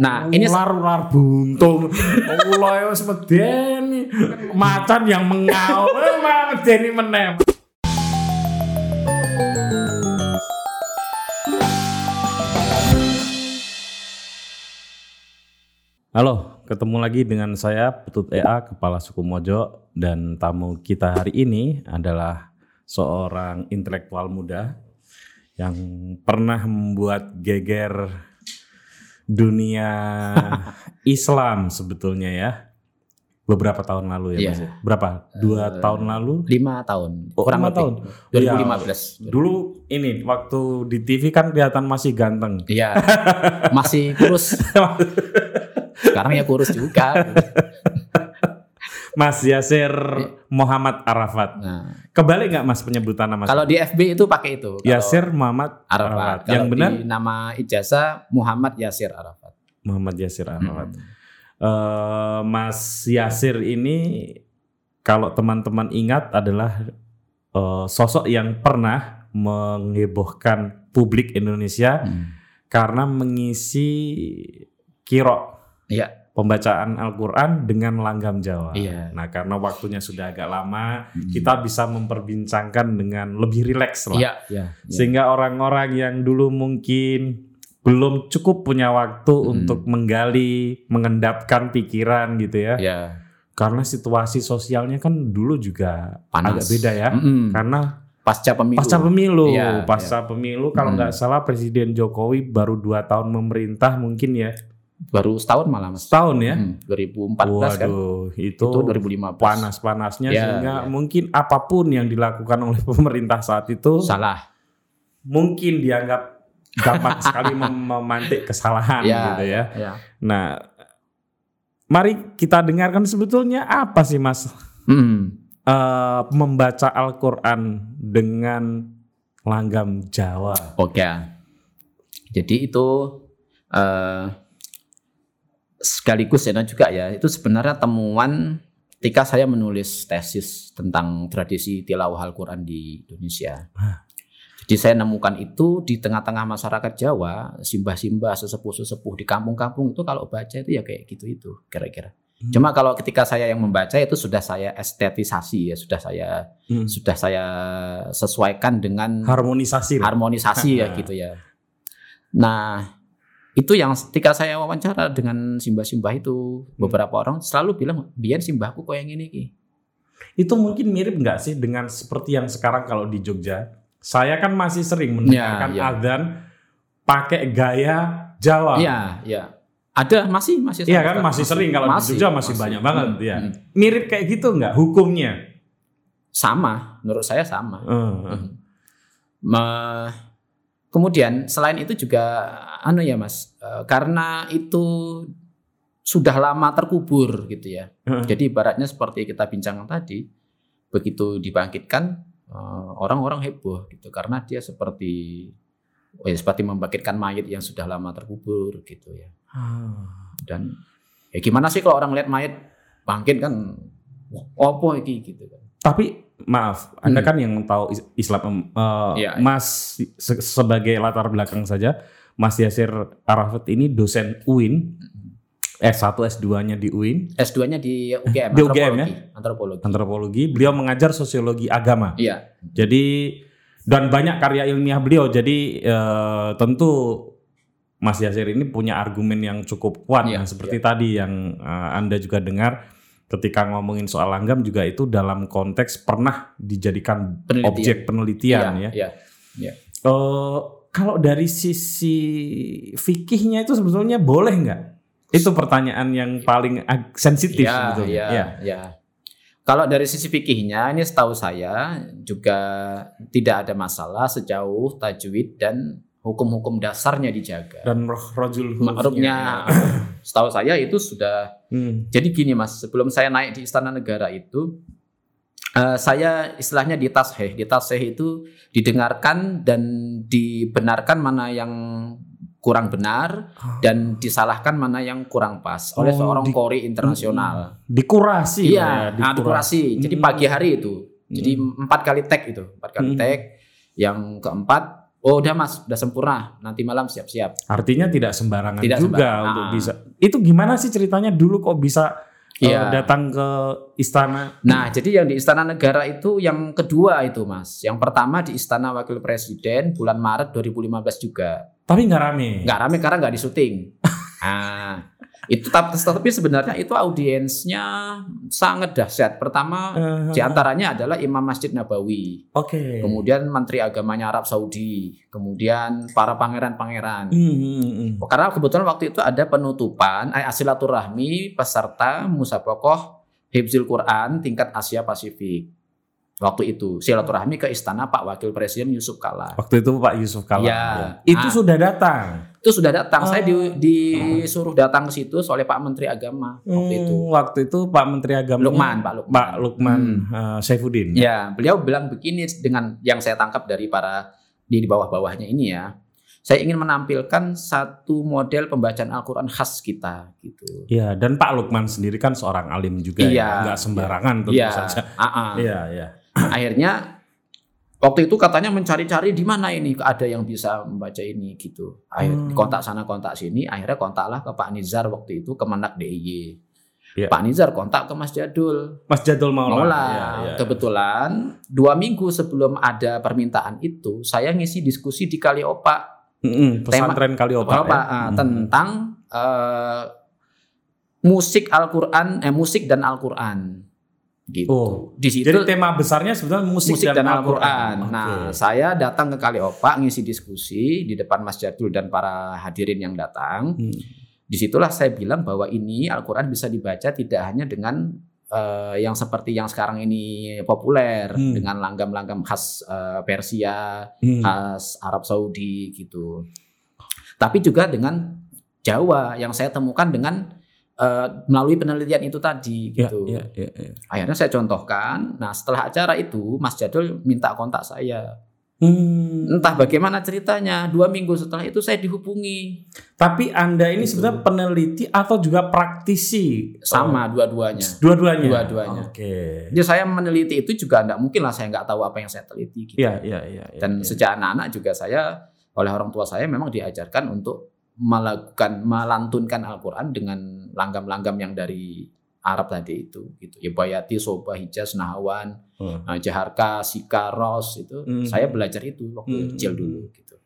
Nah, ini- ular-ular buntung. Ular wis medeni. Macan yang mengaul eh, malah medeni meneh. Halo, ketemu lagi dengan saya Petut EA Kepala Suku Mojo dan tamu kita hari ini adalah seorang intelektual muda yang pernah membuat geger dunia Islam sebetulnya ya. Beberapa tahun lalu ya Iya. Mas? Ya? berapa? Dua tahun lalu? lima tahun. Oh, kurang lima tahun. 2015 dulu ini waktu di TV kan kelihatan masih ganteng. Iya. Masih kurus. Sekarang ya kurus juga Mas Yasir Muhammad Arafat nah kebalik nggak Mas penyebutan nama kalau di FB itu pakai itu Yasir Muhammad Arafat Arafat. Yang benar di nama ijazah Muhammad Yasir Arafat Muhammad Yasir Arafat. Hmm. Eh, Mas Yasir ini kalau teman-teman ingat adalah eh, sosok yang pernah mengebohkan publik Indonesia Hmm. karena mengisi kiro Iya. Pembacaan Al-Quran dengan langgam Jawa. Iya. Nah karena waktunya sudah agak lama, Hmm. kita bisa memperbincangkan dengan lebih rileks lah. iya iya iya. Sehingga orang-orang yang dulu mungkin belum cukup punya waktu Hmm. untuk menggali, mengendapkan pikiran gitu ya. Iya. Karena situasi sosialnya kan dulu juga Panas. agak beda ya. Mm-mm. Karena pasca pemilu pasca pemilu, Iya, pasca pemilu kalau Hmm. nggak salah Presiden Jokowi baru dua tahun memerintah mungkin ya, baru setahun malah mas setahun ya. Hmm, 2014 kan Waduh, itu, itu 2015 panas-panasnya Ya, sehingga ya. mungkin apa pun yang dilakukan oleh pemerintah saat itu salah mungkin dianggap gampang sekali mem- memantik kesalahan ya gitu ya. ya. Nah, mari kita dengarkan sebetulnya apa sih Mas Hmm. eh, membaca Al-Qur'an dengan langgam Jawa. Oke. Jadi itu eh sekaligus ya juga ya itu sebenarnya temuan ketika saya menulis tesis tentang tradisi tilawah Al-Quran di Indonesia. Jadi saya nemukan itu di tengah-tengah masyarakat Jawa, simbah-simbah, sesepuh-sesepuh di kampung-kampung itu kalau baca itu ya kayak gitu itu kira-kira. Hmm. Cuma kalau ketika saya yang membaca itu sudah saya estetisasi ya, sudah saya Hmm. sudah saya sesuaikan dengan Harmonisasi. harmonisasi ya gitu ya. Nah, itu yang ketika saya wawancara dengan simbah-simbah itu beberapa orang selalu bilang biar simbahku kok yang ini ki. Itu mungkin mirip nggak sih dengan seperti yang sekarang kalau di Jogja? Saya kan masih sering mendengarkan Ya, ya. adzan pakai gaya Jawa. Iya, iya. Ada masih masih Iya kan masih sering kalau di Jogja masih, banyak banget Hmm, ya. hmm. Mirip kayak gitu nggak hukumnya? Sama, menurut saya sama. Eh, eh. Hmm. Me- kemudian selain itu juga anu ya Mas, eh, karena itu sudah lama terkubur gitu ya. Jadi ibaratnya seperti kita bincang tadi, begitu dibangkitkan eh, orang-orang heboh gitu karena dia seperti oh ya, seperti membangkitkan mayat yang sudah lama terkubur gitu ya. Ah. Dan ya gimana sih kalau orang lihat mayat bangkit kan opo iki gitu kan. Tapi maaf, Anda Hmm. kan yang tahu is- Islam eh, Iya. Mas se- sebagai latar belakang saja, Mas Yasir Arafat ini dosen UIN, S1 S2-nya di UIN, S2-nya di UGM, Di UGM ya? antropologi, antropologi. antropologi. Beliau mengajar sosiologi agama. Iya. Jadi dan banyak karya ilmiah beliau. Jadi eh, tentu Mas Yasir ini punya argumen yang cukup kuat. Iya, seperti tadi yang eh, Anda juga dengar ketika ngomongin soal langgam juga itu dalam konteks pernah dijadikan Penelitian. objek penelitian ya. Iya. Eh, kalau dari sisi fikihnya itu sebetulnya boleh nggak? Itu pertanyaan yang paling sensitif sebetulnya. iya, Iya. iya. Kalau dari sisi fikihnya ini setahu saya juga tidak ada masalah sejauh tajwid dan hukum-hukum dasarnya dijaga. Dan roh rojul Ma'rufnya setahu saya itu sudah Hmm. jadi gini Mas, sebelum saya naik di Istana Negara itu eh, saya istilahnya di tasheh. Di tasheh itu didengarkan dan dibenarkan mana yang kurang benar Ah. dan disalahkan mana yang kurang pas oleh Oh, seorang di- kori internasional. Dikurasi Iya, ya, nah, dikurasi. Jadi Hmm. pagi hari itu. Jadi empat kali tag itu, empat kali Hmm. tag. Yang keempat oh udah mas udah sempurna nanti malam siap-siap Artinya tidak sembarangan Tidak juga sembarangan. untuk Ah. bisa. Itu gimana sih ceritanya dulu kok bisa Iya. datang ke istana? Nah, jadi yang di Istana Negara itu yang kedua itu, Mas. Yang pertama di Istana Wakil Presiden bulan Maret 2015 juga. Tapi nggak rame. Nggak rame karena nggak di syuting. Nah, itu tapi, sebenarnya itu audiensnya sangat dahsyat. Pertama Eh, di antaranya adalah Imam Masjid Nabawi, Oke. kemudian Menteri Agamanya Arab Saudi, kemudian para pangeran-pangeran. Hmm, hmm. Karena kebetulan waktu itu ada penutupan eh, silaturahmi peserta musabakoh Hibzil Quran tingkat Asia Pasifik. Waktu itu silaturahmi ke istana Pak Wakil Presiden Yusuf Kala. Waktu itu Pak Yusuf Kala. Ya. Itu Ah. sudah datang. Itu sudah datang. Saya di- Oh. disuruh datang ke situ oleh Pak Menteri Agama waktu itu. Hmm, waktu itu Pak Menteri Agama Lukman, Pak Lukman. Pak Lukman Hmm. eh, Saifuddin. Ya, beliau bilang begini dengan yang saya tangkap dari para di di bawah-bawahnya ini ya. Saya ingin menampilkan satu model pembacaan Al-Qur'an khas kita gitu. Iya, dan Pak Lukman sendiri kan seorang alim juga Iya, ya, nggak sembarangan tentu Iya, saja. ah, ah. Iya, iya. akhirnya waktu itu katanya mencari-cari di mana ini ada yang bisa membaca ini gitu. Akhir Hmm. kontak sana kontak sini, akhirnya kontaklah ke Pak Nizar waktu itu Kemenak DIY. Iya. Pak Nizar kontak ke Mas Jadul. Mas Jadul Maula. Maula. Iya, iya. Kebetulan dua minggu sebelum ada permintaan itu, saya ngisi diskusi di Kaliopa, Mm-mm, pesantren Kaliopa. Kaliopa, ya. Mm. tentang eh, musik Al-Qur'an, eh musik dan Al-Qur'an. Gitu. Oh, di situ Jadi tema besarnya sebenarnya musik, musik, dan, Al-Quran. Al-Quran. Nah, Oke. saya datang ke Kaliopa ngisi diskusi di depan Mas Jadul dan para hadirin yang datang. Hmm. Di situlah saya bilang bahwa ini Al-Quran bisa dibaca tidak hanya dengan eh, yang seperti yang sekarang ini populer Hmm. dengan langgam-langgam khas eh, Persia, Hmm. khas Arab Saudi gitu. Tapi juga dengan Jawa yang saya temukan dengan eh, melalui penelitian itu tadi Ya, gitu. ya, ya, ya. Akhirnya saya contohkan. Nah setelah acara itu Mas Jadul minta kontak saya. Hmm. Entah bagaimana ceritanya. Dua minggu setelah itu saya dihubungi. Tapi Anda ini Gitu. sebenarnya peneliti atau juga praktisi? Sama Oh, dua-duanya. dua-duanya. Dua-duanya. Oke. Jadi saya meneliti itu juga tidak mungkin lah saya nggak tahu apa yang saya teliti. Gitu. Iya, iya, iya. iya, Dan iya. sejak anak-anak juga saya oleh orang tua saya memang diajarkan untuk melakukan melantunkan Al-Quran dengan langgam-langgam yang dari Arab tadi itu gitu. Ya Bayati, Soba, Hijaz, Nahawan, Hmm. Nah, Jaharka, Sika, Ros itu Hmm. saya belajar itu waktu Hmm. kecil dulu gitu.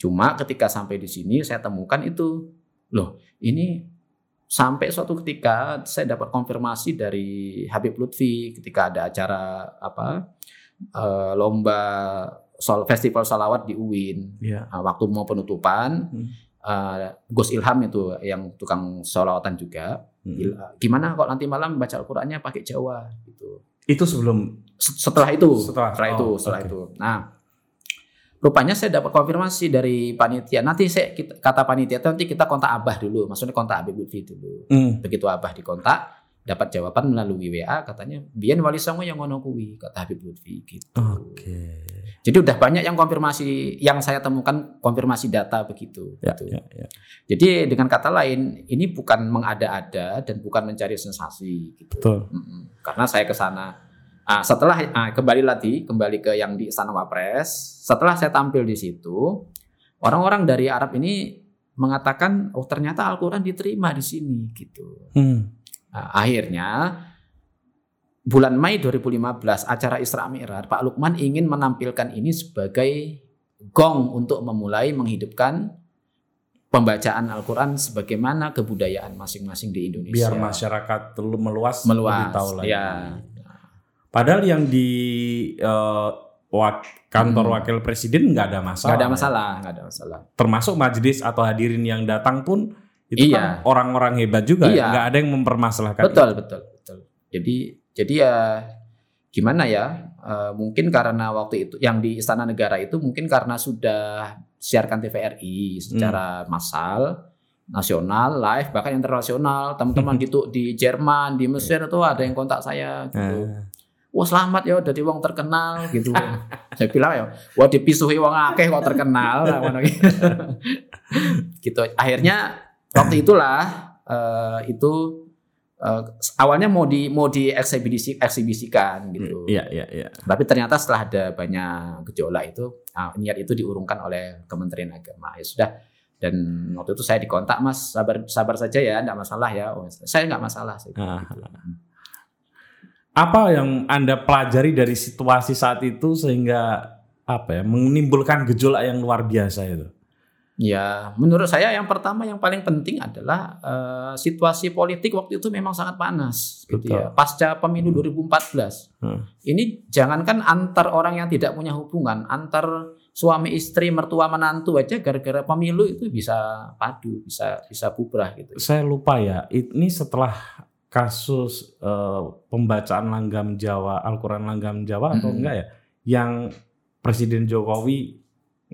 Cuma ketika sampai di sini saya temukan itu loh ini sampai suatu ketika saya dapat konfirmasi dari Habib Lutfi ketika ada acara apa eh, lomba sol festival salawat di UIN Iya. Nah, waktu mau penutupan Hmm. eh, Gus Ilham itu yang tukang solawatan juga Hmm. Il- gimana kok nanti malam baca Al-Qur'annya pakai Jawa gitu Itu sebelum Se- setelah itu Setelah. itu Oh, setelah oke. itu nah rupanya saya dapat konfirmasi dari panitia nanti saya kita- kata panitia itu nanti kita kontak abah dulu maksudnya kontak Habib Lutfi dulu Hmm. begitu abah dikontak dapat jawaban melalui WA katanya biyen wali songo yang ngono kuwi kata Habib Lutfi gitu Oke. jadi udah banyak yang konfirmasi yang saya temukan konfirmasi data begitu Ya, gitu. ya, ya. jadi dengan kata lain ini bukan mengada-ada dan bukan mencari sensasi gitu Betul. Karena saya ke sana. Ah, setelah ah, kembali lagi, kembali ke yang di Istana Wapres. Setelah saya tampil di situ, orang-orang dari Arab ini mengatakan, oh ternyata Al-Quran diterima di sini gitu. Hmm. Nah, akhirnya bulan Mei 2015 acara Isra Mi'raj, Pak Lukman ingin menampilkan ini sebagai gong untuk memulai menghidupkan pembacaan Al-Quran sebagaimana kebudayaan masing-masing di Indonesia. Biar masyarakat meluas, meluas. lebih tahu lagi. Ya. Padahal yang di eh, wak- kantor Hmm. wakil presiden nggak ada masalah. Nggak ada ya. masalah, nggak ada masalah. Termasuk majelis atau hadirin yang datang pun itu Iya. kan orang-orang hebat juga. Iya. ya. Nggak ada yang mempermasalahkan. Betul, betul, betul. Jadi, jadi ya gimana ya? Eh, mungkin karena waktu itu yang di Istana Negara itu mungkin karena sudah siarkan TVRI secara massal, nasional, live, bahkan internasional. Teman-teman gitu di Jerman, di Mesir itu ada yang kontak saya gitu. Nah, Wah selamat ya dari wong terkenal gitu. Saya bilang ya, wah dipisuhi wong akeh kok terkenal. Gitu. gitu. Akhirnya waktu itulah eh, itu eh, awalnya mau di mau dieksibisi eksibisikan gitu. Iya, iya, iya. Tapi ternyata setelah ada banyak gejolak itu ah, niat itu diurungkan oleh Kementerian Agama. Ya sudah. Dan waktu itu saya dikontak Mas sabar sabar saja ya, enggak masalah ya. Oh, saya enggak masalah. Saya Ah. gitu. Apa yang Anda pelajari dari situasi saat itu sehingga apa ya menimbulkan gejolak yang luar biasa itu? Ya, menurut saya yang pertama yang paling penting adalah eh, situasi politik waktu itu memang sangat panas, gitu Betul. ya. Pasca pemilu 2014, Hmm. ini jangankan antar orang yang tidak punya hubungan, antar suami istri, mertua menantu aja gara-gara pemilu itu bisa padu, bisa bisa bubrah gitu. Saya lupa ya. Ini setelah kasus eh, pembacaan langgam Jawa, Al-Quran langgam Jawa atau Mm-mm. enggak ya? Yang Presiden Jokowi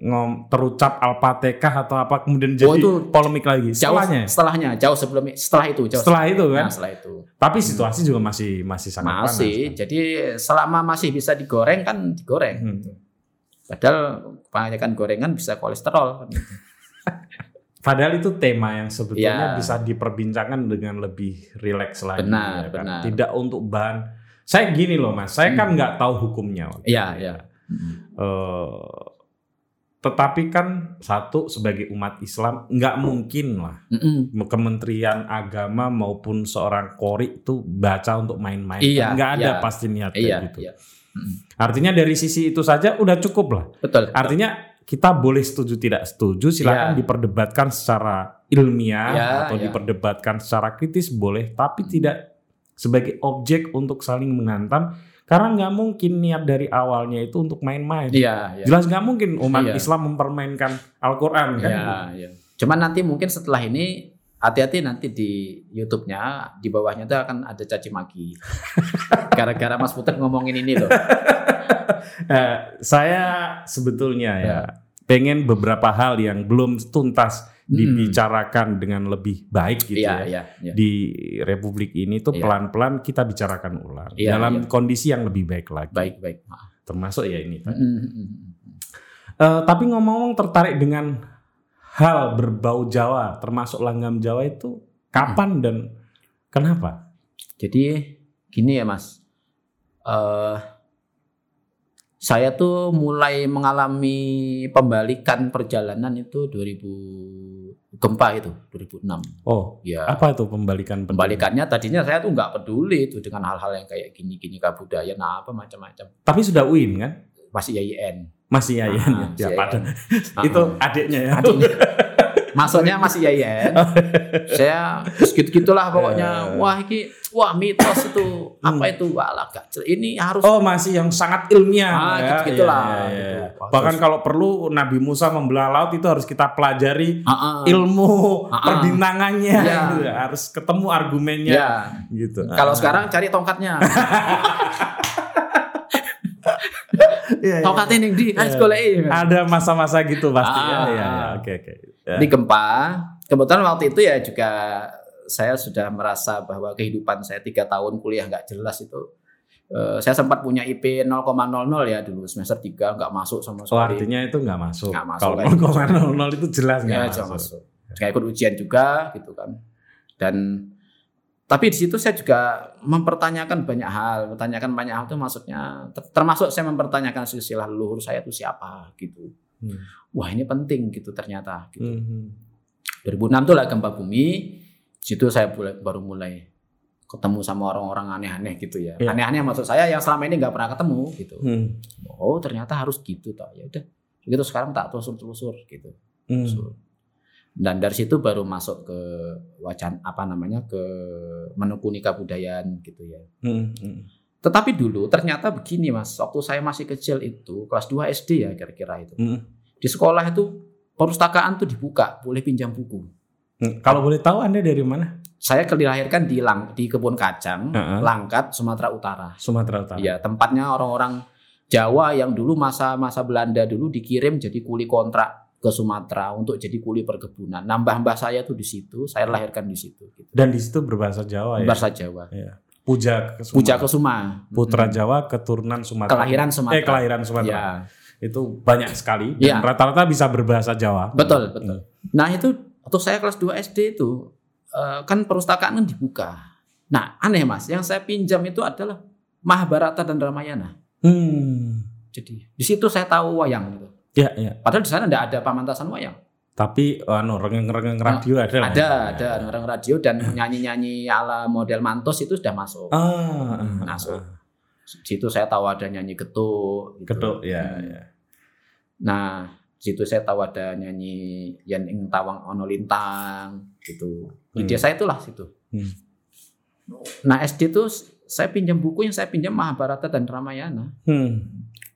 ngom terucap Al-Fatihah atau apa kemudian jadi Oh, itu polemik lagi. Jauh Setelahnya. setelahnya, jauh sebelum setelah itu, jauh Setelah itu kan. Nah, setelah itu. Tapi situasi juga masih masih sangat panas. Masih, kan? jadi selama masih bisa digoreng kan digoreng. Hmm. Padahal kebanyakan gorengan bisa kolesterol. kan gitu. Padahal itu tema yang sebetulnya Ya. bisa diperbincangkan dengan lebih rileks lagi. Benar, ya kan? benar. Tidak untuk bahan. Saya gini loh mas, saya kan nggak tahu hukumnya. Iya, iya. Tetapi kan satu sebagai umat Islam nggak mungkin lah Mm-mm. Kementerian Agama maupun seorang kori itu baca untuk main-main. Iya, nggak ada iya. pasti niat kayak Iya, gitu. iya. Artinya dari sisi itu saja udah cukup lah. Betul. Artinya kita boleh setuju tidak setuju silakan Ya. diperdebatkan secara ilmiah Ya, atau ya. diperdebatkan secara kritis boleh, tapi tidak sebagai objek untuk saling menghantam karena nggak mungkin niat dari awalnya itu untuk main-main. Iya, iya. Jelas nggak mungkin umat Iya. Islam mempermainkan Al-Quran kan? Iya, iya. Cuman nanti mungkin setelah ini hati-hati nanti di YouTube-nya di bawahnya tuh akan ada caci maki. Gara-gara Mas Putet ngomongin ini loh. Eh, saya sebetulnya ya, pengen beberapa hal yang belum tuntas Hmm. dibicarakan dengan lebih baik gitu ya. Iya, iya, iya. di Republik ini tuh Iya. pelan-pelan kita bicarakan ulang Iya, dalam iya. kondisi yang lebih baik lagi. Baik, baik. Termasuk ya ini. Mm, mm, mm, mm. Eh, tapi ngomong-ngomong tertarik dengan hal berbau Jawa, termasuk langgam Jawa itu kapan dan kenapa? Jadi gini ya Mas, eh saya tuh mulai mengalami pembalikan perjalanan itu 2000 gempa itu 2006. Oh, Ya. apa itu pembalikan Pembalikannya tadinya saya tuh nggak peduli itu dengan hal-hal yang kayak gini-gini kebudayaan apa macam-macam. Tapi sudah UIN kan? Masih YIN. Masih ya, Ah, ya, ya, YIN. padahal. Ah, Itu ah. adiknya ya. Adiknya. Masuknya masih YIN. saya gitu-gitulah pokoknya. Wah ini wah mitos itu apa itu? Walah gak. Ini harus Oh masih yang sangat ilmiah Ah, ya. gitu-gitulah. Iya, iya, iya. Gitu. Bahkan kalau perlu Nabi Musa membelah laut itu harus kita pelajari ah. ilmu ah. perbintangannya Iya. gitu. harus ketemu argumennya Ya. gitu. Kalau Ah. sekarang cari tongkatnya. Iya, iya. Tongkatnya ning di sekolah ini. ada masa-masa gitu pasti ya. Ah. Iya, iya. Oke, oke. Ya. Di gempa, kebetulan waktu itu ya juga saya sudah merasa bahwa kehidupan saya tiga tahun kuliah nggak jelas itu. eh, saya sempat punya IP 0,00 ya dulu semester 3 nggak masuk sama Oh, sekali. artinya itu nggak masuk. Nggak masuk, Kalau kayak gitu. 0,00 itu jelas nggak ya, masuk. masuk. Kayak ikut ujian juga gitu kan. Dan tapi di situ saya juga mempertanyakan banyak hal, mempertanyakan banyak hal itu maksudnya ter- termasuk saya mempertanyakan silsilah leluhur saya itu siapa gitu. Hmm. Wah, ini penting gitu ternyata gitu. Mhm. 2006 tuh lah gempa bumi. Di situ saya mulai- baru mulai ketemu sama orang-orang aneh-aneh gitu ya. Iya. Aneh-aneh maksud saya yang selama ini nggak pernah ketemu gitu. Hmm. Oh, ternyata harus gitu toh. Ya udah. Gitu sekarang tak telusur-telusur gitu. Hmm. Telusur. Dan dari situ baru masuk ke wacan apa namanya ke menekuni kebudayaan gitu ya. Hmm. Hmm. Tetapi dulu ternyata begini Mas, waktu saya masih kecil itu kelas 2 SD ya kira-kira itu. Hmm. Di sekolah itu perpustakaan tuh dibuka, boleh pinjam buku. Hmm. Kalau boleh tahu Anda dari mana? Saya dilahirkan di Lang di kebun kacang, Heeh. Langkat, Sumatera Utara. Sumatera Utara. Iya, tempatnya orang-orang Jawa yang dulu masa-masa Belanda dulu dikirim jadi kuli kontrak ke Sumatera untuk jadi kuli perkebunan. Mbah-mbah saya tuh di situ, saya lahirkan di situ. Gitu. Dan di situ berbahasa Jawa ya. Bahasa Jawa. Puja Kesuma. Puja Kesuma. Putra Mm-mm. Jawa keturunan Sumatera. Kelahiran Sumatera. Eh kelahiran Sumatera. Ya, Itu banyak sekali dan Iya. rata-rata bisa berbahasa Jawa. betul, Hmm. betul. Nah, itu waktu saya kelas 2 SD itu eh, kan perpustakaan kan dibuka. Nah, aneh Mas, yang saya pinjam itu adalah Mahabharata dan Ramayana. Hmm. Jadi di situ saya tahu wayang gitu. Ya, ya. Padahal di sana tidak ada pamantasan wayang. Tapi anu rengeng-rengeng radio ada lah. Ada, ada orang radio dan nyanyi-nyanyi ala model mantos itu sudah masuk. Ah, ah, Masuk. ah. Di situ saya tahu ada nyanyi getuk. gitu. Ketuk, ya, Hmm. ya. Nah, di situ saya tahu ada nyanyi Yen Ing Tawang Ono Lintang gitu. Di Hmm. desa itulah situ. Hmm. Nah, SD itu saya pinjam buku yang saya pinjam Mahabharata dan Ramayana. Hmm.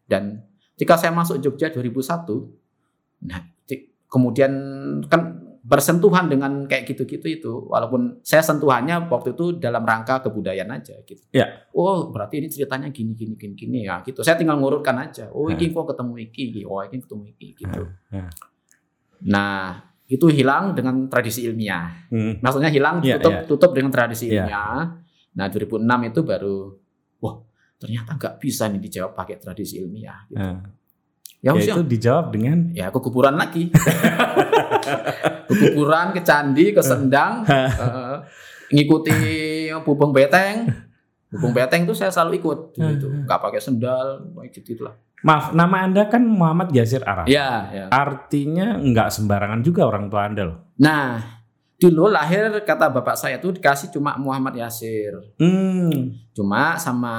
Dan ketika saya masuk Jogja 2001, nah kemudian kan bersentuhan dengan kayak gitu-gitu itu, walaupun saya sentuhannya waktu itu dalam rangka kebudayaan aja gitu. Ya. Oh berarti ini ceritanya gini gini gini gini ya gitu. Saya tinggal ngurutkan aja. Oh ini kok ketemu iki, iki. oh ini ketemu iki gitu. Ya. Nah itu hilang dengan tradisi ilmiah. Hmm. Maksudnya hilang tutup iya. tutup dengan tradisi ilmiah. Nah 2006 itu baru, wah ternyata nggak bisa nih dijawab pakai tradisi ilmiah. Gitu. Ya, ya itu dijawab dengan ya ke kuburan lagi. kuburan, ke candi, ke sendang, eh, ngikuti bubung beteng. Bubung beteng itu saya selalu ikut gitu. Nggak pakai sendal, kayak gitu lah. Maaf, nama Anda kan Muhammad Yasir Araf. Ya, ya. Artinya nggak sembarangan juga orang tua Anda loh. Nah, dulu lahir kata bapak saya tuh dikasih cuma Muhammad Yasir. Hmm. Cuma sama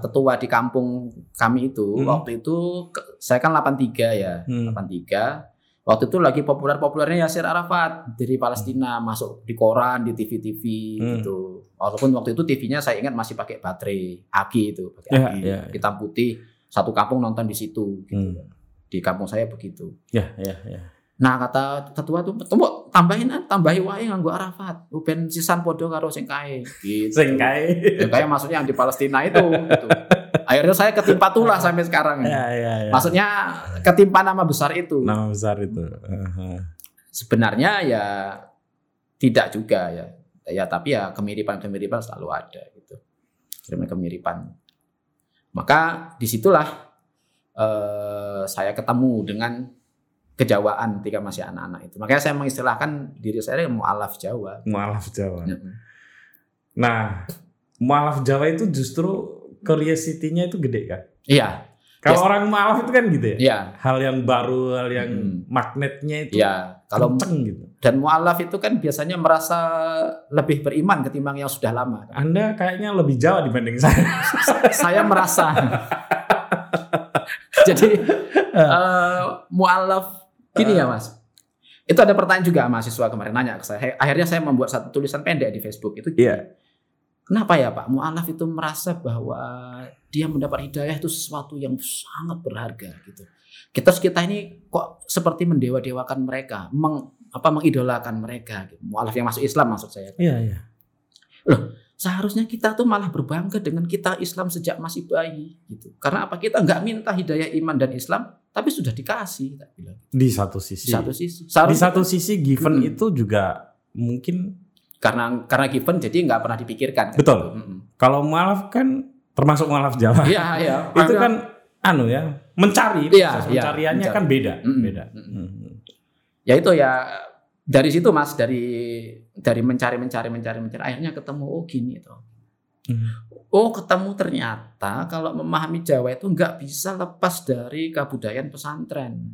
tetua di kampung kami itu Hmm. waktu itu saya kan 83 ya, Hmm. 83. Waktu itu lagi populer-populernya Yasir Arafat dari Palestina masuk di koran, di TV-TV Hmm. gitu. Walaupun waktu itu TV-nya saya ingat masih pakai baterai aki itu, pakai Ya, aki ya, hitam putih. Satu kampung nonton di situ gitu. Hmm. Di kampung saya begitu. Ya, ya, ya. Nah kata tetua tuh, tembok tambahin ah, tambahi wae nganggo Arafat. Ben sisan podo karo sing kae. Gitu. Sing kae. Ya, kayak maksudnya yang di Palestina itu gitu. Akhirnya saya ketimpa tulah sampai sekarang. Ya, ya, ya. Maksudnya ketimpa nama besar itu. nama besar itu. Aha. Sebenarnya ya tidak juga ya. Ya tapi ya kemiripan-kemiripan selalu ada gitu. Kemiripan. Maka di situlah eh, saya ketemu dengan kejawaan ketika masih anak-anak itu. Makanya saya mengistilahkan diri saya mualaf Jawa. Mualaf Jawa. Ya. Nah, mualaf Jawa itu justru curiosity-nya itu gede kan? Iya, Kalau Yes. orang mualaf itu kan gitu ya. iya, Hal yang baru, hal yang Hmm. magnetnya itu iya. Kalau kenceng gitu. dan mualaf itu kan biasanya merasa lebih beriman ketimbang yang sudah lama. kan. Anda kayaknya lebih Jawa dibanding saya. saya merasa. Jadi eh, mualaf gini ya mas. Itu ada pertanyaan juga mahasiswa kemarin nanya ke saya. Akhirnya saya membuat satu tulisan pendek di Facebook itu. Iya. Kenapa ya Pak? Mualaf itu merasa bahwa dia mendapat hidayah itu sesuatu yang sangat berharga gitu. Kita kita ini kok seperti mendewa-dewakan mereka, meng, apa mengidolakan mereka. Gitu. Mualaf yang masuk Islam maksud saya. Iya, iya. Seharusnya kita tuh malah berbangga dengan kita Islam sejak masih bayi gitu. Karena apa? Kita nggak minta hidayah iman dan Islam, tapi sudah dikasih. Tak bilang. Di satu Di sisi. satu sisi. Di satu sisi given Mm-mm. itu juga mungkin karena karena given jadi nggak pernah dipikirkan. Kan? Betul. Mm-mm. kalau mualaf kan termasuk mualaf Jawa. Iya iya. itu kan anu ya, mencari. Iya, proses pencariannya mencari. kan beda, Mm-mm. beda. Mm-mm. Mm. ya itu ya dari situ mas dari dari mencari mencari mencari mencari akhirnya ketemu oh gini itu. Oh ketemu ternyata kalau memahami Jawa itu nggak bisa lepas dari kebudayaan pesantren.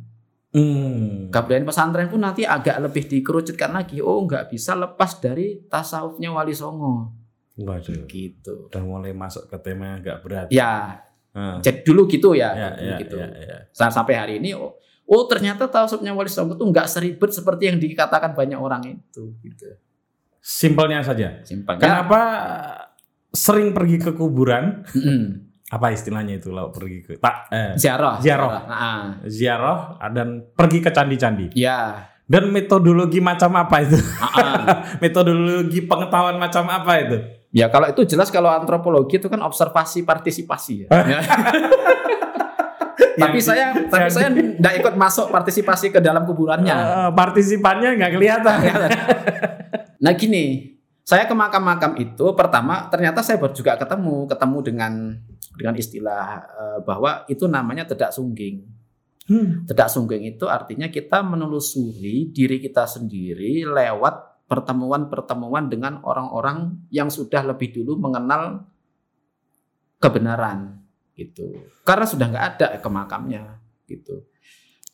Mm. Kebudayaan pesantren pun nanti agak lebih dikerucutkan lagi. Oh, nggak bisa lepas dari tasawufnya Wali Songo. Waduh, Gitu. udah mulai masuk ke tema yang agak berat. Ya, Ah. jadi dulu gitu ya. Ya, dulu ya, gitu. ya, ya. Sa- Sampai hari ini, oh, oh ternyata tasawufnya Wali Songo itu nggak seribet seperti yang dikatakan banyak orang itu. Gitu. Simpelnya saja. Simpel. Kenapa sering pergi ke kuburan? Mm-mm. Apa istilahnya itu kalau pergi ke tak eh, Ziarah. Ziarah. Ziarah dan pergi ke candi-candi. ya. Dan metodologi macam apa itu? Ah, metodologi pengetahuan macam apa itu? ya kalau itu jelas kalau antropologi itu kan observasi partisipasi ya. Ya. tapi saya tapi saya nggak ikut masuk partisipasi ke dalam kuburannya. Eh, partisipannya nggak kelihatan. Nah gini, saya ke makam-makam itu pertama ternyata saya baru juga ketemu ketemu dengan dengan istilah eh, bahwa itu namanya tedak sungging. Hmm. Tedak sungging itu artinya kita menelusuri diri kita sendiri lewat pertemuan-pertemuan dengan orang-orang yang sudah lebih dulu mengenal kebenaran gitu. Karena sudah nggak ada ke makamnya gitu.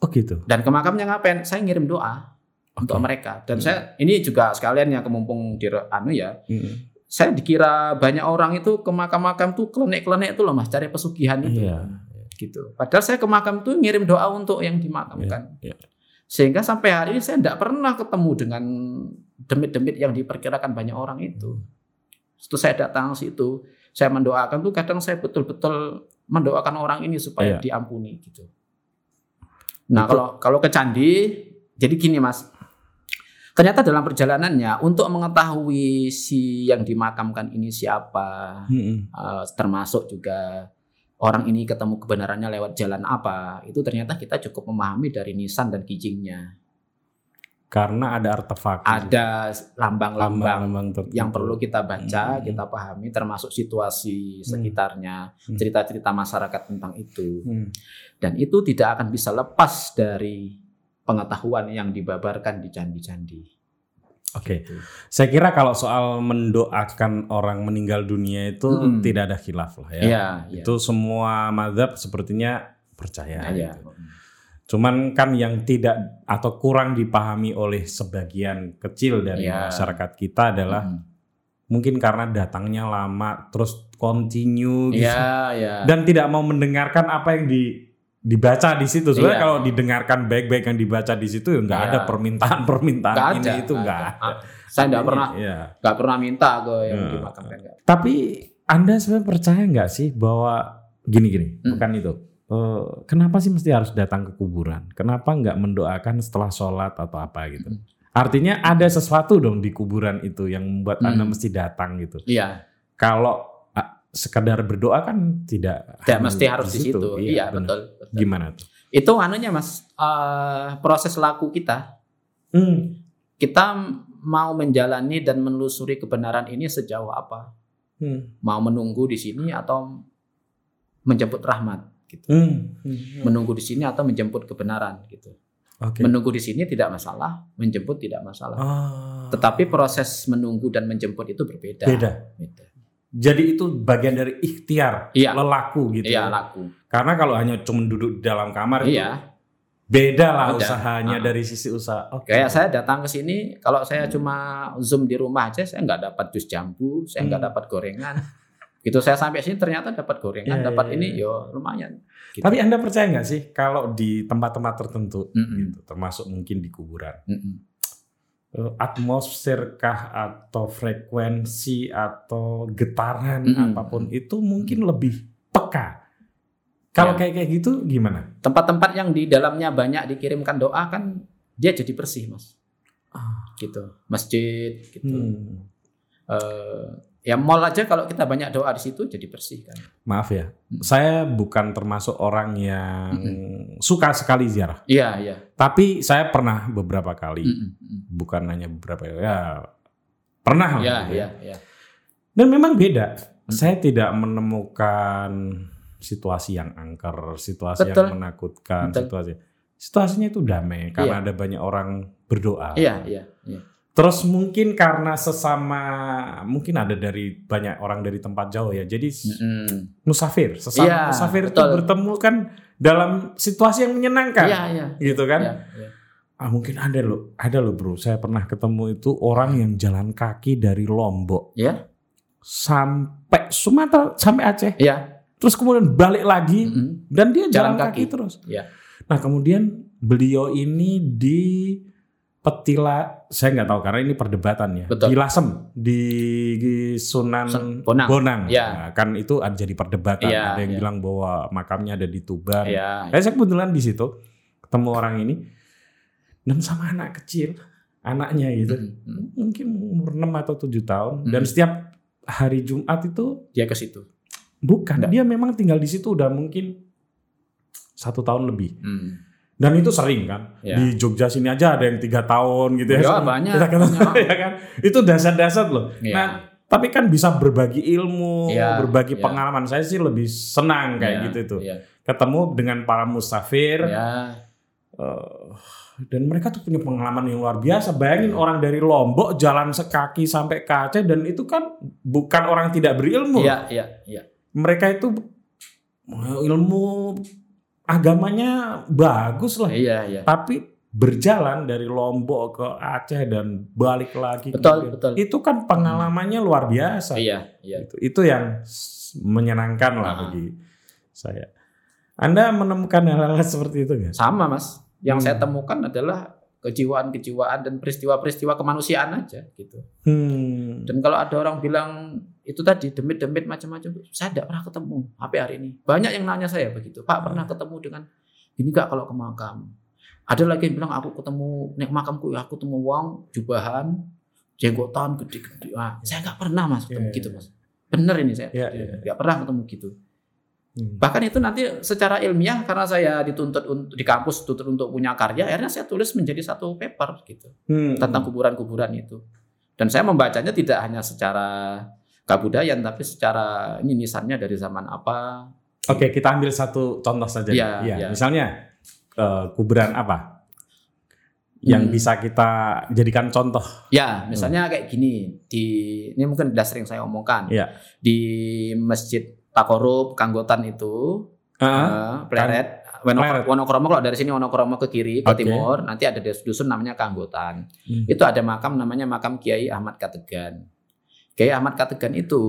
Oh gitu. Dan ke makamnya ngapain? Saya ngirim doa untuk Oke. mereka. Dan Hmm. saya ini juga sekalian yang kemumpung di anu ya. Mm. Saya dikira banyak orang itu ke makam-makam tuh klenek-klenek tuh loh Mas, cari pesugihan itu. Iya. Gitu. Padahal saya ke makam tuh ngirim doa untuk yang dimakamkan. Iya, iya. Sehingga sampai hari ini saya tidak pernah ketemu dengan demit-demit yang diperkirakan banyak orang itu. Itu saya datang situ, saya mendoakan tuh kadang saya betul-betul mendoakan orang ini supaya Iya. diampuni gitu. Nah, Itu- kalau kalau ke candi jadi gini Mas. Ternyata dalam perjalanannya untuk mengetahui si yang dimakamkan ini siapa, Mm-mm. eh, termasuk juga orang ini ketemu kebenarannya lewat jalan apa, itu ternyata kita cukup memahami dari nisan dan kijingnya. Karena ada artefak. Ada lambang-lambang yang perlu kita baca, Hmm. kita pahami, termasuk situasi sekitarnya, Hmm. cerita-cerita masyarakat tentang itu. Hmm. Dan itu tidak akan bisa lepas dari pengetahuan yang dibabarkan di candi-candi. Oke. Gitu. Saya kira kalau soal mendoakan orang meninggal dunia itu Mm. tidak ada khilaf lah ya. Iya. Itu semua mazhab sepertinya percaya. Iya. gitu. Cuman kan yang tidak atau kurang dipahami oleh sebagian kecil dari Iya. masyarakat kita adalah Mm. mungkin karena datangnya lama terus continue gitu. Iya. dan tidak mau mendengarkan apa yang di dibaca di situ. Sebenarnya Iya. kalau didengarkan baik-baik yang dibaca di situ ya nggak Iya. ada permintaan-permintaan Nggak ini ada, itu nggak nggak ada. ada. Ah, Saya Ini, pernah Iya. nggak pernah minta ke yang Hmm. dimakamkan nggak. Tapi Anda sebenarnya percaya nggak sih bahwa gini-gini, Hmm. bukan itu. Eh, kenapa sih mesti harus datang ke kuburan? Kenapa nggak mendoakan setelah sholat atau apa gitu? Hmm. Artinya ada sesuatu dong di kuburan itu yang membuat Anda Hmm. mesti datang gitu. Iya, Kalau sekedar berdoa kan tidak tidak mesti harus di situ. Iya, benar. betul, betul. Gimana tuh? Itu anunya Mas, eh, proses laku kita. Hmm. Kita mau menjalani dan menelusuri kebenaran ini sejauh apa? Hmm. Mau menunggu di sini atau menjemput rahmat gitu. Hmm. Hmm. Menunggu di sini atau menjemput kebenaran gitu. Oke. Menunggu di sini tidak masalah, menjemput tidak masalah. Ah. Tetapi proses menunggu dan menjemput itu berbeda. beda. Beda. Jadi itu bagian dari ikhtiar, Iya. lelaku gitu. Iya, ya. laku. Karena kalau hanya cuma duduk di dalam kamar itu Iya. beda lah usahanya Ah. dari sisi usaha. Oke. Kayak saya datang ke sini, kalau saya cuma zoom di rumah aja, saya nggak dapat jus jambu, saya nggak Hmm. dapat gorengan. Gitu saya sampai sini ternyata dapat gorengan, Iya, dapat iya, ini, iya. yo lumayan. Gitu. Tapi Anda percaya nggak sih kalau di tempat-tempat tertentu Mm-mm. gitu, termasuk mungkin di kuburan, Mm-mm. eh, atmosfer kah atau frekuensi atau getaran Mm-mm. apa pun itu mungkin lebih peka. Kalau Ya. kayak kayak gitu gimana? Tempat-tempat yang di dalamnya banyak dikirimkan doa kan dia jadi bersih, mas. Gitu, masjid, gitu. Hmm. Eh, ya mall aja kalau kita banyak doa di situ jadi bersih kan. Maaf ya, Mm. saya bukan termasuk orang yang suka sekali ziarah. Iya, iya. Tapi saya pernah beberapa kali, Mm-mm, mm. bukan hanya beberapa ya pernah Iya, gitu ya. iya, iya. Dan memang beda. Mm. Saya tidak menemukan situasi yang angker, situasi Betul. yang menakutkan, Betul. situasi. Situasinya itu damai karena Iya. ada banyak orang berdoa. Iya, iya, iya. Terus mungkin karena sesama mungkin ada dari banyak orang dari tempat jauh ya. Jadi Mm-mm. musafir, sesama Iya, musafir itu betul. bertemu kan dalam situasi yang menyenangkan. Iya, iya. Gitu kan? Iya, iya. Ah mungkin ada loh, ada loh bro. Saya pernah ketemu itu orang yang jalan kaki dari Lombok Iya, sampai Sumatera sampai Aceh, iya. terus kemudian balik lagi Mm-mm. dan dia jalan, Jalan kaki. kaki. terus. Iya. Nah kemudian beliau ini di Petila, saya nggak tahu karena ini perdebatan ya. Betul. Di Lasem, di, di Sunan Sun- Bonang. Iya. Nah, kan itu ada jadi perdebatan. Iya, ada yang iya. bilang bahwa makamnya ada di Tuban. Iya. Eh, saya kebetulan di situ ketemu orang ini dan sama anak kecil, anaknya gitu. Mm-mm. Mungkin umur 6 atau 7 tahun dan Hmm. setiap hari Jumat itu Dia ke situ. bukan, Nggak. dia memang tinggal di situ udah mungkin satu tahun lebih. Mm. Dan itu sering kan. Ya. Di Jogja sini aja ada yang tiga tahun gitu ya. Ya, banyak, Kita ketemu, banyak. ya kan. Itu dasar-dasar loh. Iya. Nah, tapi kan bisa berbagi ilmu, Iya, berbagi iya. pengalaman. Saya sih lebih senang kayak Iya, gitu itu. Iya. Ketemu dengan para musafir. Iya. eh, dan mereka tuh punya pengalaman yang luar biasa. Bayangin orang dari Lombok jalan sekaki sampai ke Aceh dan itu kan bukan orang tidak berilmu. Iya, iya, iya. Mereka itu ilmu agamanya bagus lah. Iya, iya. Tapi berjalan dari Lombok ke Aceh dan balik lagi. Betul, kemudian. betul. Itu kan pengalamannya luar biasa. Iya, iya. Itu, itu yang menyenangkan lah Ah. bagi saya. Anda menemukan hal-hal seperti itu nggak? Sama, Mas. Yang Hmm. saya temukan adalah kejiwaan-kejiwaan dan peristiwa-peristiwa kemanusiaan aja gitu. Hmm. Dan kalau ada orang bilang itu tadi demit-demit macam-macam, saya tidak pernah ketemu sampai hari ini. Banyak yang nanya saya begitu, Pak pernah ketemu dengan ini nggak kalau ke makam. Ada lagi yang bilang aku ketemu nek makamku ya aku ketemu wong jubahan, jenggotan gede-gede. Nah, saya nggak pernah mas ketemu Iya, gitu iya. mas. Bener ini saya, Iya, iya. nggak pernah ketemu gitu. Hmm. Bahkan itu nanti secara ilmiah karena saya dituntut untuk di kampus tuntut untuk punya karya, akhirnya saya tulis menjadi satu paper gitu Hmm. tentang kuburan-kuburan itu. Dan saya membacanya tidak hanya secara kabudayan tapi secara ini nisannya dari zaman apa. Oke, kita ambil satu contoh saja. Iya, Iya, iya. Misalnya eh, kuburan apa yang Hmm. bisa kita jadikan contoh? Ya, misalnya kayak gini di ini mungkin sudah sering saya omongkan. Iya. Di Masjid Takorup Kanggotan itu Ah, eh, Pleret Pleret. Wonokromo kalau dari sini Wonokromo ke kiri ke Oke. timur nanti ada dusun namanya Kanggotan. Hmm. Itu ada makam namanya makam Kiai Ahmad Kategan. Kiai Ahmad Kategan itu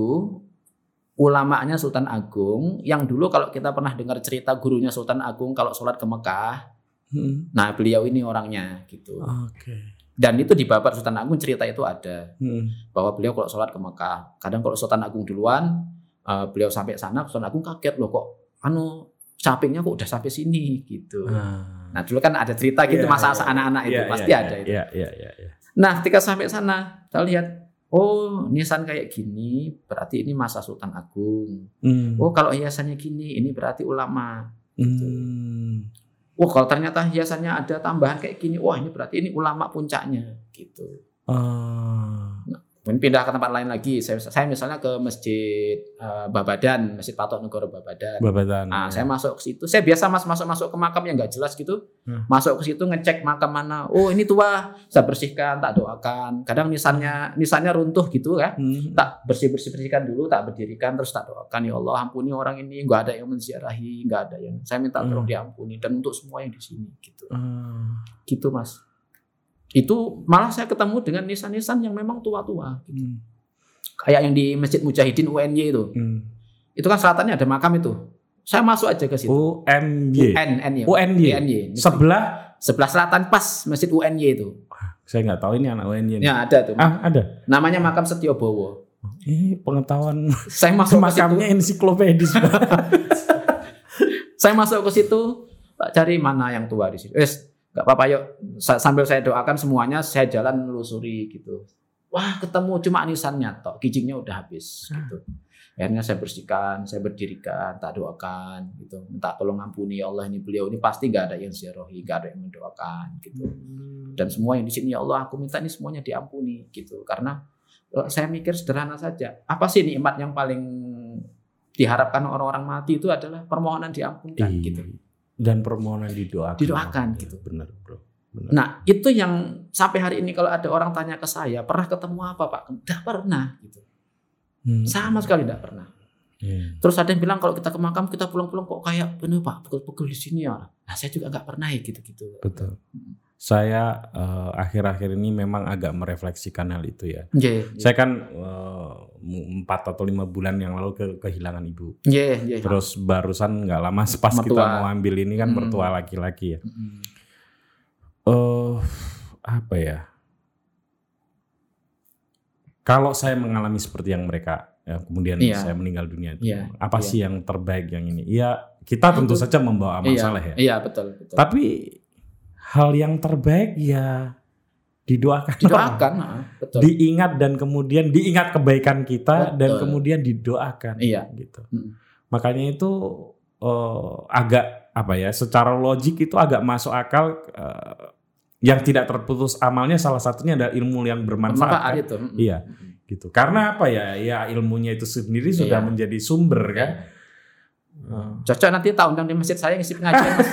ulamanya Sultan Agung yang dulu kalau kita pernah dengar cerita gurunya Sultan Agung kalau sholat ke Mekah, Hmm. nah beliau ini orangnya gitu. Oke. Dan itu di babat Sultan Agung cerita itu ada Hmm. bahwa beliau kalau sholat ke Mekah, kadang kalau Sultan Agung duluan, eh, beliau sampai sana, Sultan Agung kaget loh kok, anu sampingnya kok udah sampai sini gitu. Ah. Nah dulu kan ada cerita gitu Iya, masa iya, anak-anak itu Iya, pasti iya, ada iya, itu. Iya, iya, iya, iya. Nah, ketika sampai sana, kita lihat, oh, nisan kayak gini, berarti ini masa Sultan Agung. Hmm. Oh, kalau hiasannya gini, ini berarti ulama. Hmm. Oh, kalau ternyata hiasannya ada tambahan kayak gini, wah ini berarti ini ulama puncaknya, gitu. Ah. Kemudian pindah ke tempat lain lagi. Saya, saya misalnya ke masjid eh, Babadan, masjid Patok Negoro Babadan. Babatan. Nah, saya masuk ke situ. Saya biasa mas masuk masuk ke makam yang nggak jelas gitu. Hmm. Masuk ke situ ngecek makam mana. Oh ini tua, saya bersihkan, tak doakan. Kadang nisannya nisannya runtuh gitu kan. Hmm. Tak bersih bersih bersihkan dulu, tak berdirikan, terus tak doakan ya Allah ampuni orang ini. Nggak ada yang menziarahi, nggak ada yang. Saya minta tolong Hmm. diampuni dan untuk semua yang di sini gitu. Ah. Gitu mas. Itu malah saya ketemu dengan nisan-nisan yang memang tua-tua. Gitu. Hmm. Kayak yang di Masjid Mujahidin UNY itu. Hmm. Itu kan selatannya ada makam itu. Saya masuk aja ke situ. UNY. UN, N ya. UNY. UNY. Sebelah sebelah selatan pas Masjid UNY itu. saya nggak tahu ini anak UNY. nih. Ya ada tuh. Ah, ada. Namanya makam Setiobowo. Ini pengetahuan Saya masuk makamnya ensiklopedis. Saya masuk ke situ, cari mana yang tua di situ. Wes, nggak apa-apa yuk. Sa- Sambil saya doakan semuanya, saya jalan melusuri gitu. Wah, ketemu cuma nisannya tok, kijingnya udah habis gitu. Akhirnya saya bersihkan, saya berdirikan, tak doakan gitu. Minta tolong ampuni ya Allah ini beliau ini pasti nggak ada yang ziarahi, nggak ada yang mendoakan gitu. Dan semua yang di sini ya Allah, aku minta ini semuanya diampuni gitu. Karena eh, saya mikir sederhana saja. Apa sih nikmat yang paling diharapkan orang-orang mati itu adalah permohonan diampunkan Iya. gitu. Dan permohonan didoakan. Didoakan, Ya, gitu. Benar, Bro. Benar. Nah, itu yang sampai hari ini kalau ada orang tanya ke saya, pernah ketemu apa Pak? Tidak pernah gitu. Hmm. Sama sekali tidak pernah. Iya. Terus ada yang bilang kalau kita ke makam kita pulang-pulang kok kayak bener Pak, pukul-pukul di sini ya. Nah, saya juga nggak pernah ya gitu-gitu. Betul. Saya eh, akhir-akhir ini memang agak merefleksikan hal itu ya. Iya, Saya kan eh, empat atau lima bulan yang lalu ke kehilangan ibu. iya, iya. Terus barusan nggak lama pas kita mau ambil ini kan Hmm. mertua laki-laki ya. Mm. Eh apa ya? Kalau saya mengalami seperti yang mereka, ya, kemudian Iya. saya meninggal dunia itu, Iya, apa iya. sih yang terbaik yang ini? Ya kita tentu Itu- saja membawa amal Iya, saleh ya. Iya, betul, betul. Tapi hal yang terbaik ya didoakan, Didoakan, ah, betul. diingat dan kemudian diingat kebaikan kita dan Betul. kemudian didoakan. Iya. Gitu. Mm. Makanya itu eh, agak apa ya? Secara logik itu agak masuk akal. eh, yang tidak terputus amalnya salah satunya adalah ilmu yang bermanfaat. Manfaat kan? itu. Mm. Iya. Gitu. Karena apa ya? Ya ilmunya itu sendiri sudah Iya. menjadi sumber kan. Eh, Cocok nanti undang di masjid saya ngisi pengajian.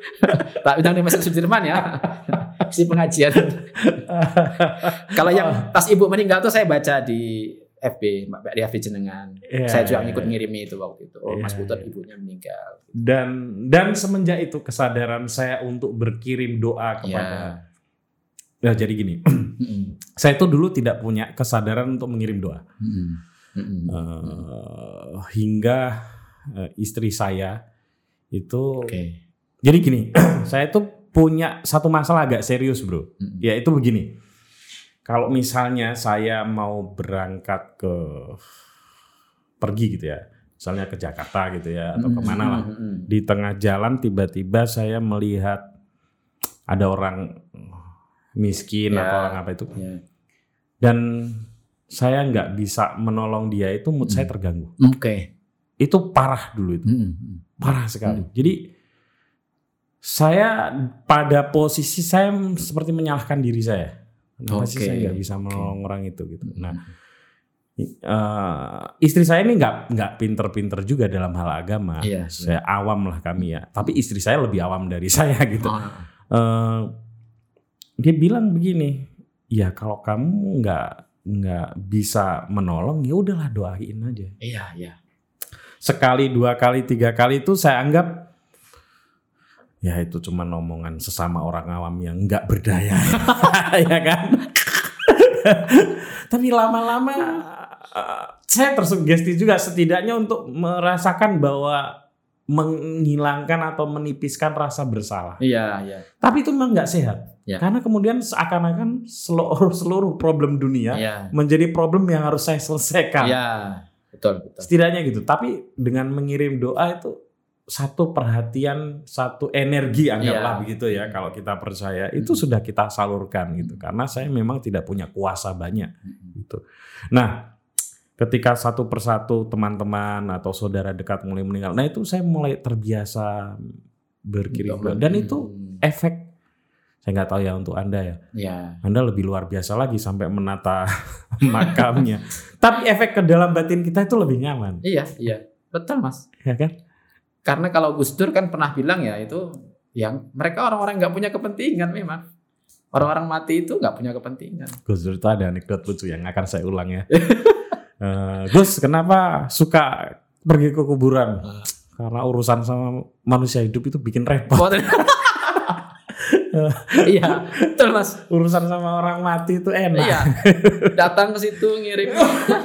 Mas. tak undang di Masjid Sudirman ya. si pengajian. Kalau yang pas ibu meninggal tuh saya baca di FB, Mbak di FB jenengan. Iya, saya juga iya, ngikut iya. ngirimi itu waktu itu. Oh, Mas Iya, Putut iya. ibunya meninggal. Dan dan semenjak itu kesadaran saya untuk berkirim doa kepada Ya jadi gini, saya tuh dulu tidak punya kesadaran untuk mengirim doa. Eh, hingga eh, istri saya itu Oke. Jadi gini, saya tuh punya satu masalah agak serius, Bro. Mm-mm. Yaitu begini. Kalau misalnya saya mau berangkat ke pergi gitu ya, misalnya ke Jakarta gitu ya atau ke mana lah, di tengah jalan tiba-tiba saya melihat ada orang miskin Ya. atau orang apa itu, Ya. dan saya nggak bisa menolong dia itu mood saya Hmm. terganggu. Oke. Itu parah dulu itu, Mm-mm. parah sekali. Jadi saya pada posisi saya seperti menyalahkan diri saya. Kenapa sih Oke, saya nggak bisa menolong orang itu gitu. Nah, eh, istri saya ini nggak nggak pinter-pinter juga dalam hal agama. Iya, saya awam lah kami ya. Tapi istri saya lebih awam dari saya gitu. Oh, Eh, dia bilang begini, ya kalau kamu nggak nggak bisa menolong ya udahlah doain aja. Iya, iya. Sekali, dua kali, tiga kali itu saya anggap ya itu cuma omongan sesama orang awam yang nggak berdaya, ya kan? Tapi lama-lama eh, saya tersugesti juga setidaknya untuk merasakan bahwa menghilangkan atau menipiskan rasa bersalah. Iya, iya. Tapi itu memang nggak sehat. Ya. Karena kemudian seakan-akan seluruh seluruh problem dunia Iya. menjadi problem yang harus saya selesaikan. Iya. Betul, betul. Setidaknya gitu. Tapi dengan mengirim doa itu satu perhatian, satu energi anggaplah Iya. begitu ya. Kalau kita percaya itu sudah kita salurkan gitu. Karena saya memang tidak punya kuasa banyak gitu. Nah, ketika satu persatu teman-teman atau saudara dekat mulai meninggal, nah itu saya mulai terbiasa berkirim. Dan itu efek saya nggak tahu ya untuk anda ya. ya. Anda lebih luar biasa lagi sampai menata makamnya. Tapi efek ke dalam batin kita itu lebih nyaman, Iya, iya. Betul, Mas. ya kan? Karena kalau Gus Dur kan pernah bilang ya itu yang mereka orang-orang nggak punya kepentingan memang. Orang-orang mati itu nggak punya kepentingan. Gus Dur itu ada anekdot lucu yang akan saya ulang ya. Eh, Gus, kenapa suka pergi ke kuburan? Karena urusan sama manusia hidup itu bikin repot. iya, betul Mas. Urusan sama orang mati itu enak. Iya. Datang ke situ ngirim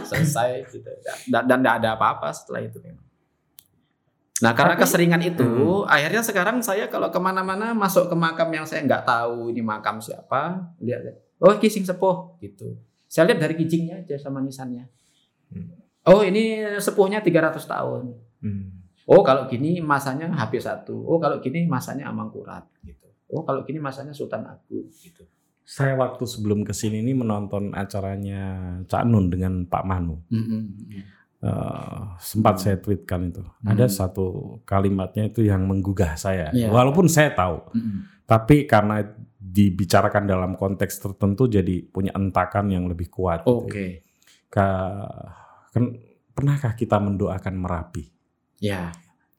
selesai gitu. Dan nggak ada apa-apa setelah itu memang. Nah karena Tapi- keseringan itu, akhirnya sekarang saya kalau ke mana-mana masuk ke makam yang saya nggak tahu ini makam siapa, lihat, oh kising sepuh gitu. Saya lihat dari kijingnya aja sama nisannya. Hmm. Oh ini sepuhnya 300 tahun. Hmm. Oh kalau gini masanya HP1. Oh kalau gini masanya Amangkurat gitu. Oh kalau gini masanya Sultan Agung gitu. Saya waktu sebelum ke sini ini menonton acaranya Cak Nun dengan Pak Manu. Eh, sempat Hmm. saya tweetkan itu. Hmm. Ada satu kalimatnya itu yang menggugah saya. Iya. Walaupun saya tahu, Mm-mm. tapi karena dibicarakan dalam konteks tertentu jadi punya entakan yang lebih kuat. gitu. Oke. Ka- ken- pernahkah kita mendoakan Merapi? Ya.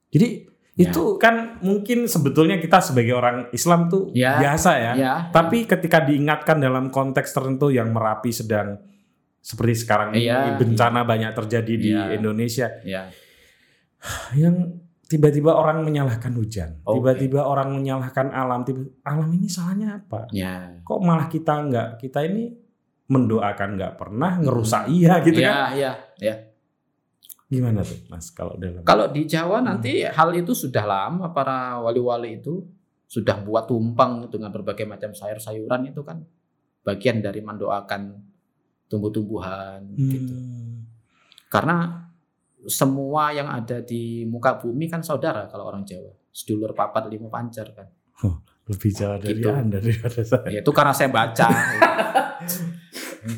Jadi Ya. itu kan mungkin sebetulnya kita sebagai orang Islam tuh Ya. biasa ya. Ya. Tapi ketika diingatkan dalam konteks tertentu yang Merapi sedang seperti sekarang ini Iya. bencana banyak terjadi di Iya. Indonesia Ya. yang tiba-tiba orang menyalahkan hujan, Oke. tiba-tiba orang menyalahkan alam, tiba alam ini salahnya apa? Ya. Kok malah kita nggak kita ini mendoakan nggak pernah ngerusak iya gitu ya, kan? ya, ya. Gimana tuh Mas kalau dalam Kalau di Jawa nanti hal itu sudah lama para wali-wali itu sudah buat tumpeng dengan berbagai macam sayur-sayuran itu kan bagian dari mendoakan tumbuh-tumbuhan gitu. Hmm. Karena semua yang ada di muka bumi kan saudara kalau orang Jawa. Sedulur papat lima pancar kan. lebih jauh dari Gitu. anda daripada saya. Ya, itu karena saya baca.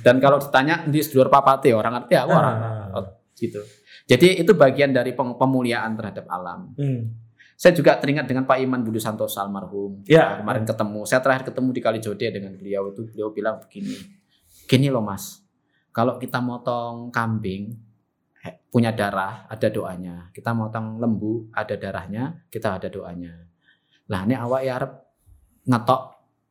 Dan kalau ditanya di sedulur papate orang ngerti aku orang Ah. gitu. Jadi itu bagian dari pem- pemuliaan terhadap alam. Hmm. Saya juga teringat dengan Pak Iman Budi Santoso almarhum. Ya. Nah, kemarin ketemu. Saya terakhir ketemu di Kalijode dengan beliau itu beliau bilang begini. Gini loh Mas. Kalau kita motong kambing eh, punya darah, ada doanya. Kita motong lembu, ada darahnya, kita ada doanya. Lah nek awak ya arep ngetok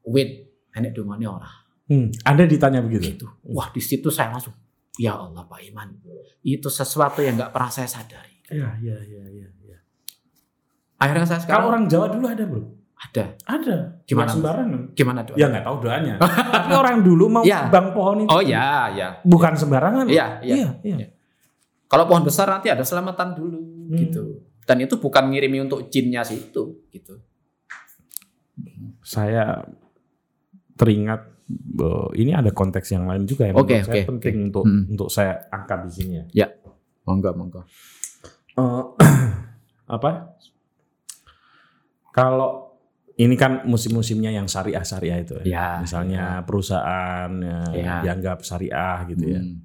wit enek dongane ora. Hmm, Anda ditanya begitu. Gitu. Wah, di situ saya langsung ya Allah Pak Iman. Itu sesuatu yang nggak pernah saya sadari. Iya, iya, iya, iya. Ya. Akhirnya saya sekarang Kalau orang Jawa dulu ada, Bro? Ada. Ada. Gimana? Sembarangan. Gimana doa? Ya nggak tahu doanya. Tapi orang dulu mau Iya. bang pohon itu Oh ya, ya. bukan sembarangan. Iya, iya. iya. iya. Iya. Kalau pohon besar nanti ada selamatan dulu Hmm. gitu. Dan itu bukan ngirimi untuk jinnya situ gitu. Saya teringat eh, ini ada konteks yang lain juga yang Oke, menurut saya penting untuk Hmm. untuk saya angkat di sini ya. Monggo, monggo. Eh, apa? Kalau ini kan musim-musimnya yang syariah-syariah itu ya. Ya. Misalnya perusahaan ya, Ya. dianggap syariah gitu ya. Hmm.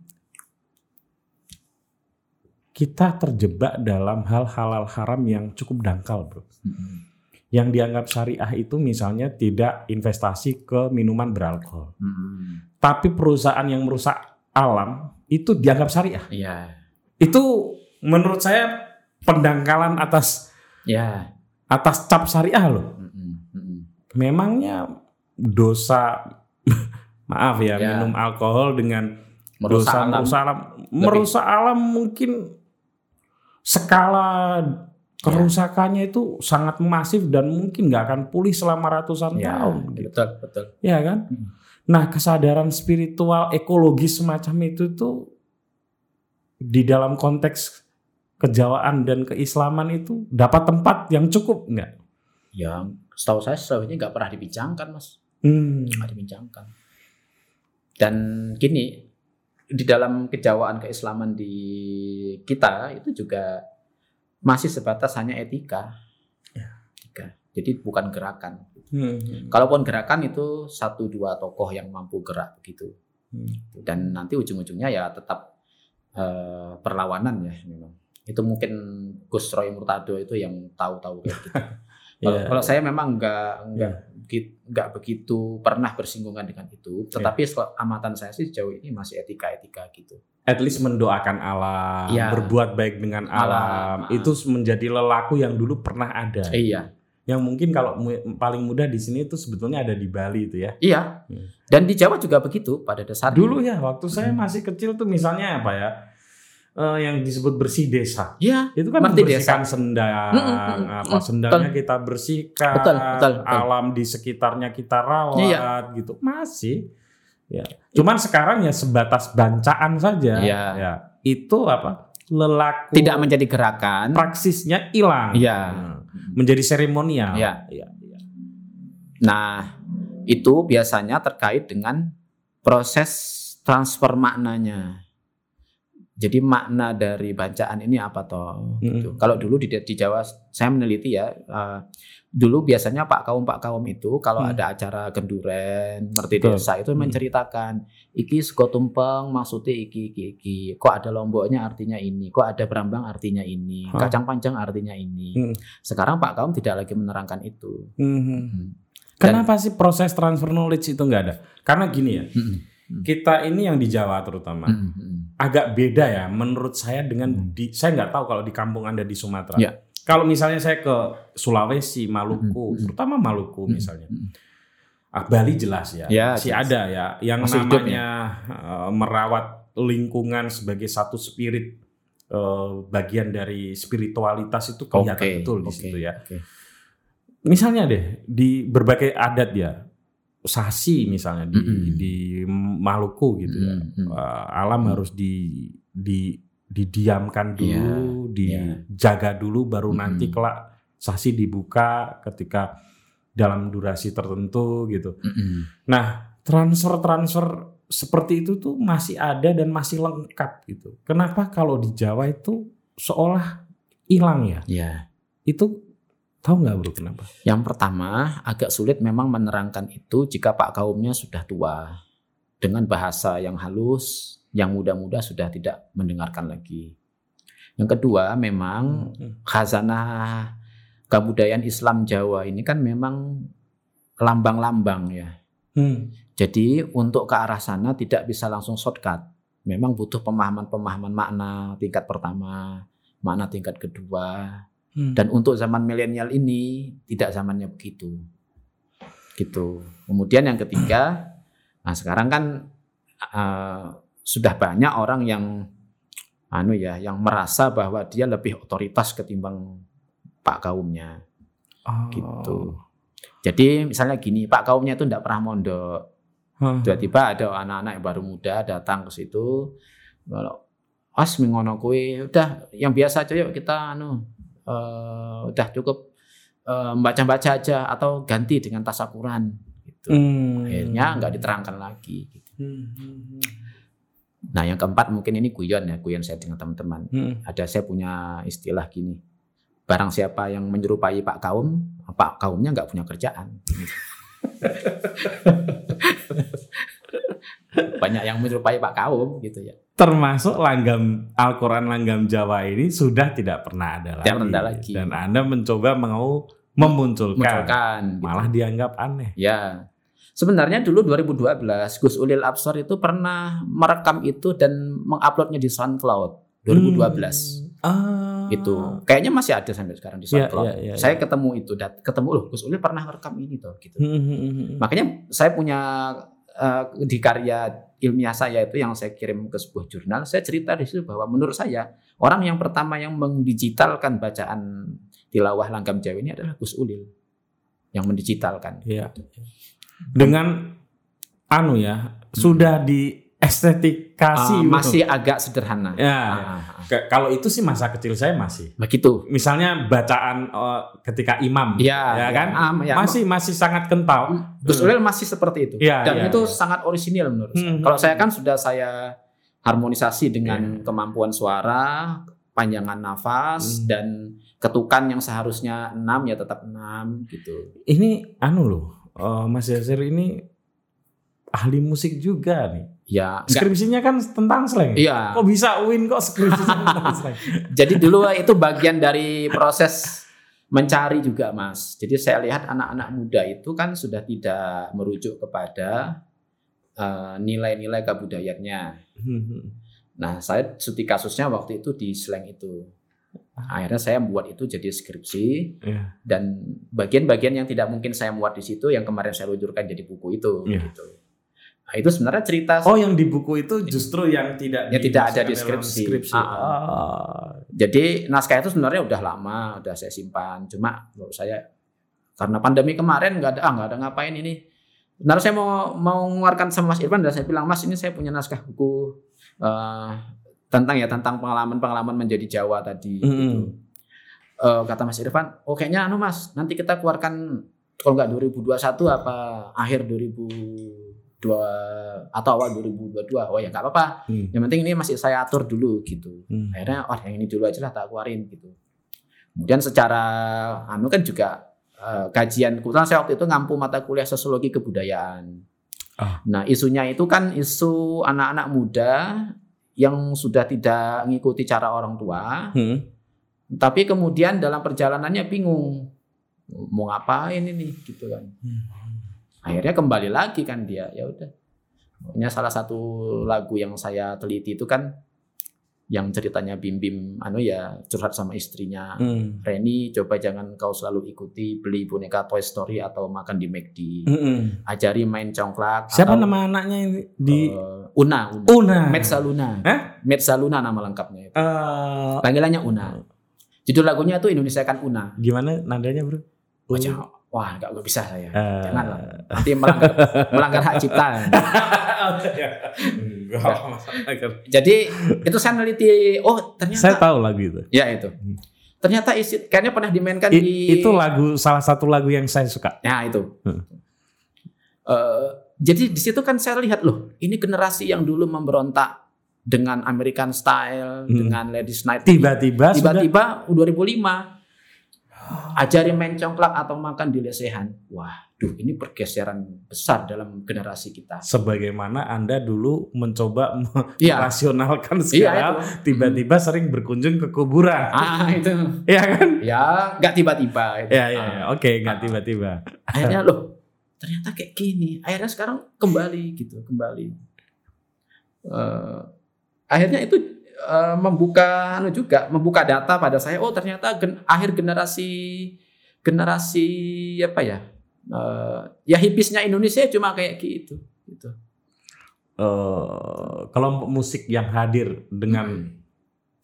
Kita terjebak dalam hal halal haram yang cukup dangkal, Bro. Hmm. Yang dianggap syariah itu misalnya tidak investasi ke minuman beralkohol. Hmm. Tapi perusahaan yang merusak alam itu dianggap syariah. Iya. Itu menurut saya pendangkalan atas Ya. atas cap syariah loh. Memangnya dosa maaf ya, Ya. minum alkohol dengan Merusak dosa alam. merusak alam merusak alam mungkin skala kerusakannya itu sangat masif dan mungkin nggak akan pulih selama ratusan Ya, tahun gitu. betul, betul. ya kan Hmm. nah kesadaran spiritual ekologis semacam itu tuh di dalam konteks kejawaan dan keislaman itu dapat tempat yang cukup nggak Yang setahu saya sejauh ini nggak pernah dibincangkan, Mas. hmm. Nggak dibincangkan. Dan gini, di dalam kejawaan keislaman di kita itu juga masih sebatas hanya etika. Etika. Jadi bukan gerakan. Hmm. Kalaupun gerakan itu satu dua tokoh yang mampu gerak begitu. Hmm. Dan nanti ujung-ujungnya ya tetap eh, perlawanan ya memang. Itu mungkin Gus Roy Murtado itu yang tahu-tahu kayak gitu. Kalau Ya. kalau saya memang nggak nggak begi- nggak begitu pernah bersinggungan dengan itu, tetapi sel- amatan saya sih sejauh ini masih etika-etika gitu. at least mendoakan alam, Iya. berbuat baik dengan alam, Alam. itu menjadi lelaku yang dulu pernah ada. Iya, Yang mungkin kalau mu- paling mudah di sini itu sebetulnya ada di Bali itu ya. iya. Hmm. Dan di Jawa juga begitu pada dasarnya. Dulu ya, waktu saya Hmm. masih kecil tuh misalnya apa ya, eh, yang disebut bersih desa. Iya, Itu kan membersihkan sendang, Mm, mm, mm, apa mm, sendangnya kita bersihkan, Betul, betul, betul. alam di sekitarnya kita rawat, Iya. gitu. Masih, ya. Cuman sekarang ya sebatas bancaan saja. Iya. Ya. Itu apa? Lelaku. tidak menjadi gerakan. praksisnya hilang. Iya. Hmm. Menjadi seremonial. Iya. Iya, iya. Nah, itu biasanya terkait dengan proses transfer maknanya. Jadi makna dari bacaan ini apa toh? Gitu. Mm. Kalau dulu di, di Jawa saya meneliti ya, eh, dulu biasanya pak kaum pak kaum itu kalau Hmm. ada acara genduren, merti desa itu Hmm. menceritakan iki sego tumpeng maksudnya iki iki iki. Kok ada lomboknya artinya ini, kok ada berambang artinya ini, Hah. kacang panjang artinya ini. Hmm. Sekarang pak kaum tidak lagi menerangkan itu. Mhm. Hmm. Kenapa sih proses transfer knowledge itu nggak ada? Karena gini ya, Hmm. kita ini yang di Jawa terutama Hmm. Hmm. agak beda ya menurut saya dengan Hmm. di saya nggak tahu kalau di kampung anda di Sumatera. Ya. Kalau misalnya saya ke Sulawesi, Maluku, Hmm. terutama Maluku Hmm. misalnya. Hmm. Ah, Bali jelas ya, Ya, masih jelas. ada ya yang Masih hidup namanya eh, merawat lingkungan sebagai satu spirit eh, bagian dari spiritualitas itu kelihatan Oke, betul di oke, situ ya. oke. Misalnya deh di berbagai adat ya, sasi misalnya di Mm-mm. di Maluku gitu ya, Mm-mm. Eh, alam harus di di didiamkan dulu, Iya, dijaga dulu, baru Mm-mm. nanti kelak sasi dibuka ketika dalam durasi tertentu gitu. Mm-mm. Nah, transfer-transfer seperti itu tuh masih ada dan masih lengkap gitu. Kenapa kalau di Jawa itu seolah hilang ya? Ya. Itu tahu nggak bro kenapa? Yang pertama agak sulit memang menerangkan itu jika pak kaumnya sudah tua dengan bahasa yang halus, yang muda-muda sudah tidak mendengarkan lagi. Yang kedua memang khazanah kebudayaan Islam Jawa ini kan memang lambang-lambang ya. Hmm. Jadi untuk ke arah sana tidak bisa langsung shortcut. Memang butuh pemahaman-pemahaman makna tingkat pertama, makna tingkat kedua. Hmm. Dan untuk zaman milenial ini tidak zamannya begitu. Gitu. Kemudian yang ketiga, nah sekarang kan eh, sudah banyak orang yang anu ya, yang merasa bahwa dia lebih otoritas ketimbang pak kaumnya Oh. gitu. Jadi misalnya gini, pak kaumnya itu tidak pernah mondok. Tiba-tiba ada anak-anak yang baru muda datang ke situ. Kalau as mengono kue, udah yang biasa aja yuk kita anu eh, udah cukup eh, baca-baca aja atau ganti dengan tasakuran gitu. Hmm. Akhirnya nggak diterangkan lagi. Gitu. Hmm, hmm, Nah yang keempat mungkin ini guyon ya, guyon saya dengan teman-teman. hmm. Ada saya punya istilah gini, barang siapa yang menyerupai pak kaum, pak kaumnya nggak punya kerjaan. Banyak yang menyerupai pak kaum gitu ya. Termasuk langgam Al-Quran langgam Jawa ini sudah tidak pernah ada lagi. Pernah ada lagi. Dan Anda mencoba mau memunculkan. Munculkan. gitu. Malah dianggap aneh. Ya. Sebenarnya dulu 2012 Gus Ulil Absar itu pernah merekam itu dan menguploadnya di SoundCloud 2012. Ah. Itu kayaknya masih ada sampai sekarang di Iya, SoundCloud. iya, iya, saya ketemu itu dat ketemu loh Gus Ulil pernah merekam ini tuh gitu. Hmm, hmm, hmm, hmm. Makanya saya punya eh, di karya ilmiah saya itu yang saya kirim ke sebuah jurnal, saya cerita di situ bahwa menurut saya orang yang pertama yang mendigitalkan bacaan tilawah langgam Jawa ini adalah Gus Ulil yang mendigitalkan. Iya. Dengan anu ya, sudah di estetikasi Ah, masih agak sederhana. Ya. Ke- kalau itu sih masa kecil saya masih. Begitu. Misalnya bacaan eh, ketika imam, Iya, ya kan? ah, ya. masih masih sangat kental. Gus Ulil masih seperti itu. Iya, Dan iya, itu iya. sangat orisinil menurut saya. Hmm. Kalau saya kan sudah saya harmonisasi dengan Iya. kemampuan suara, panjangan nafas Hmm. dan ketukan yang seharusnya 6 ya tetap 6 gitu. Ini anu loh, eh, Mas Yasir ini ahli musik juga nih. Ya, enggak. Skripsinya kan tentang slang. Iya. Kok bisa win kok skripsinya tentang slang? Jadi dulu itu bagian dari proses mencari juga, Mas. Jadi saya lihat anak-anak muda itu kan sudah tidak merujuk kepada eh, nilai-nilai kebudayaannya. Nah, saya studi kasusnya waktu itu di slang itu. Akhirnya saya buat itu jadi skripsi Iya. dan bagian-bagian yang tidak mungkin saya muat di situ yang kemarin saya luncurkan jadi buku itu. Iya. Gitu. Nah, itu sebenarnya cerita Oh, yang di buku itu justru yang tidak Yang tidak ada di dimasukkan dalam skripsi. skripsi. Ah, Ah. Jadi naskah itu sebenarnya udah lama, udah saya simpan. Cuma menurut saya karena pandemi kemarin nggak ada, ah nggak ada ngapain ini. Sebenarnya saya mau mau mengeluarkan sama Mas Irfan dan saya bilang Mas ini saya punya naskah buku eh, tentang ya tentang pengalaman-pengalaman menjadi Jawa tadi. Mm-mm. gitu. Eh, kata Mas Irfan, oh kayaknya anu Mas, nanti kita keluarkan kalau nggak 2021 apa akhir 2002 atau awal 2022. Oh ya nggak apa-apa. Hmm. Yang penting ini masih saya atur dulu gitu Hmm. akhirnya oh yang ini dulu aja lah tak keluarin gitu kemudian secara anu kan juga eh, kajian kebetulan saya waktu itu ngampu mata kuliah sosiologi kebudayaan Ah. nah isunya itu kan isu anak-anak muda yang sudah tidak mengikuti cara orang tua Hmm. tapi kemudian dalam perjalanannya bingung mau ngapain ini gitu kan akhirnya kembali lagi kan dia ya udah Pokoknya salah satu lagu yang saya teliti itu kan yang ceritanya Bim Bim anu ya curhat sama istrinya Hmm. Reni coba jangan kau selalu ikuti beli boneka Toy Story atau makan di McD Hmm. ajari main congklak Siapa atau, nama anaknya ini di eh, Una Una Una? Metsaluna Hah? Metsaluna nama lengkapnya itu Eh, panggilannya Una judul lagunya itu Indonesia kan Una gimana nadanya bro? Wah, wah nggak nggak bisa saya Eh. jangan lah nanti melanggar melanggar hak cipta jadi itu saya neliti oh ternyata Saya tahu lagu itu. ya itu Hmm. ternyata isi kayaknya pernah dimainkan I- di Itu lagu salah satu lagu yang saya suka. ya itu Hmm. Eh, jadi di situ kan saya lihat loh ini generasi yang dulu memberontak dengan American Style Hmm. dengan Ladies Night Tiba-tiba sudah tiba-tiba 2005 ajari main congklak atau makan di lesehan wah duh ini pergeseran besar dalam generasi kita sebagaimana Anda dulu mencoba Iya. merasionalkan iya sekarang itu tiba-tiba sering berkunjung ke kuburan. ah itu Iya kan? ya nggak tiba-tiba itu. Ya ya, Ah. ya. oke nggak tiba-tiba. akhirnya loh ternyata kayak gini akhirnya sekarang kembali gitu kembali Eh, akhirnya itu eh, membuka anu juga membuka data pada saya oh ternyata gen- akhir generasi generasi apa ya eh, ya hipisnya Indonesia cuma kayak gitu gitu eh, kelompok musik yang hadir dengan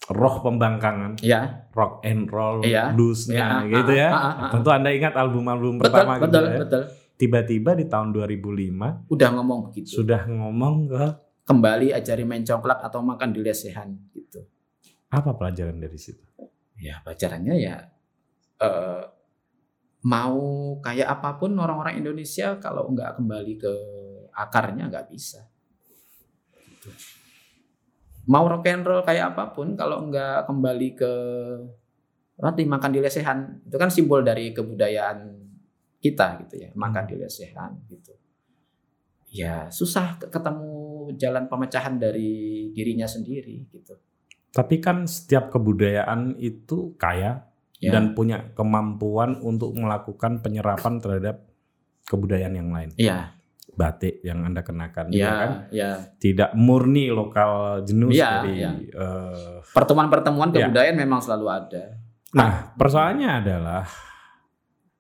roh pembangkangan, ya rock and roll, Iya. bluesnya Iya, gitu ah, ya. ah, ah, ah. Tentu Anda ingat album-album betul pertama betul gitu ya. betul Tiba-tiba di tahun 2005 udah ngomong begitu sudah ngomong ke kembali ajari main congklak atau makan di lesehan gitu apa pelajaran dari situ? ya pelajarannya ya eh, mau kayak apa pun orang-orang Indonesia kalau nggak kembali ke akarnya nggak bisa Gitu. mau rock and roll kayak apa pun kalau nggak kembali ke nanti makan di lesehan itu kan simbol dari kebudayaan kita gitu ya makan di lesehan gitu ya susah ke- ketemu jalan pemecahan dari dirinya sendiri gitu Tapi kan setiap kebudayaan itu kaya ya dan punya kemampuan untuk melakukan penyerapan terhadap kebudayaan yang lain. iya Batik yang Anda kenakan iya ya kan? iya Tidak murni lokal jenuh Iya, dari iya. eh, pertemuan-pertemuan Ya. kebudayaan memang selalu ada. Nah, persoalannya adalah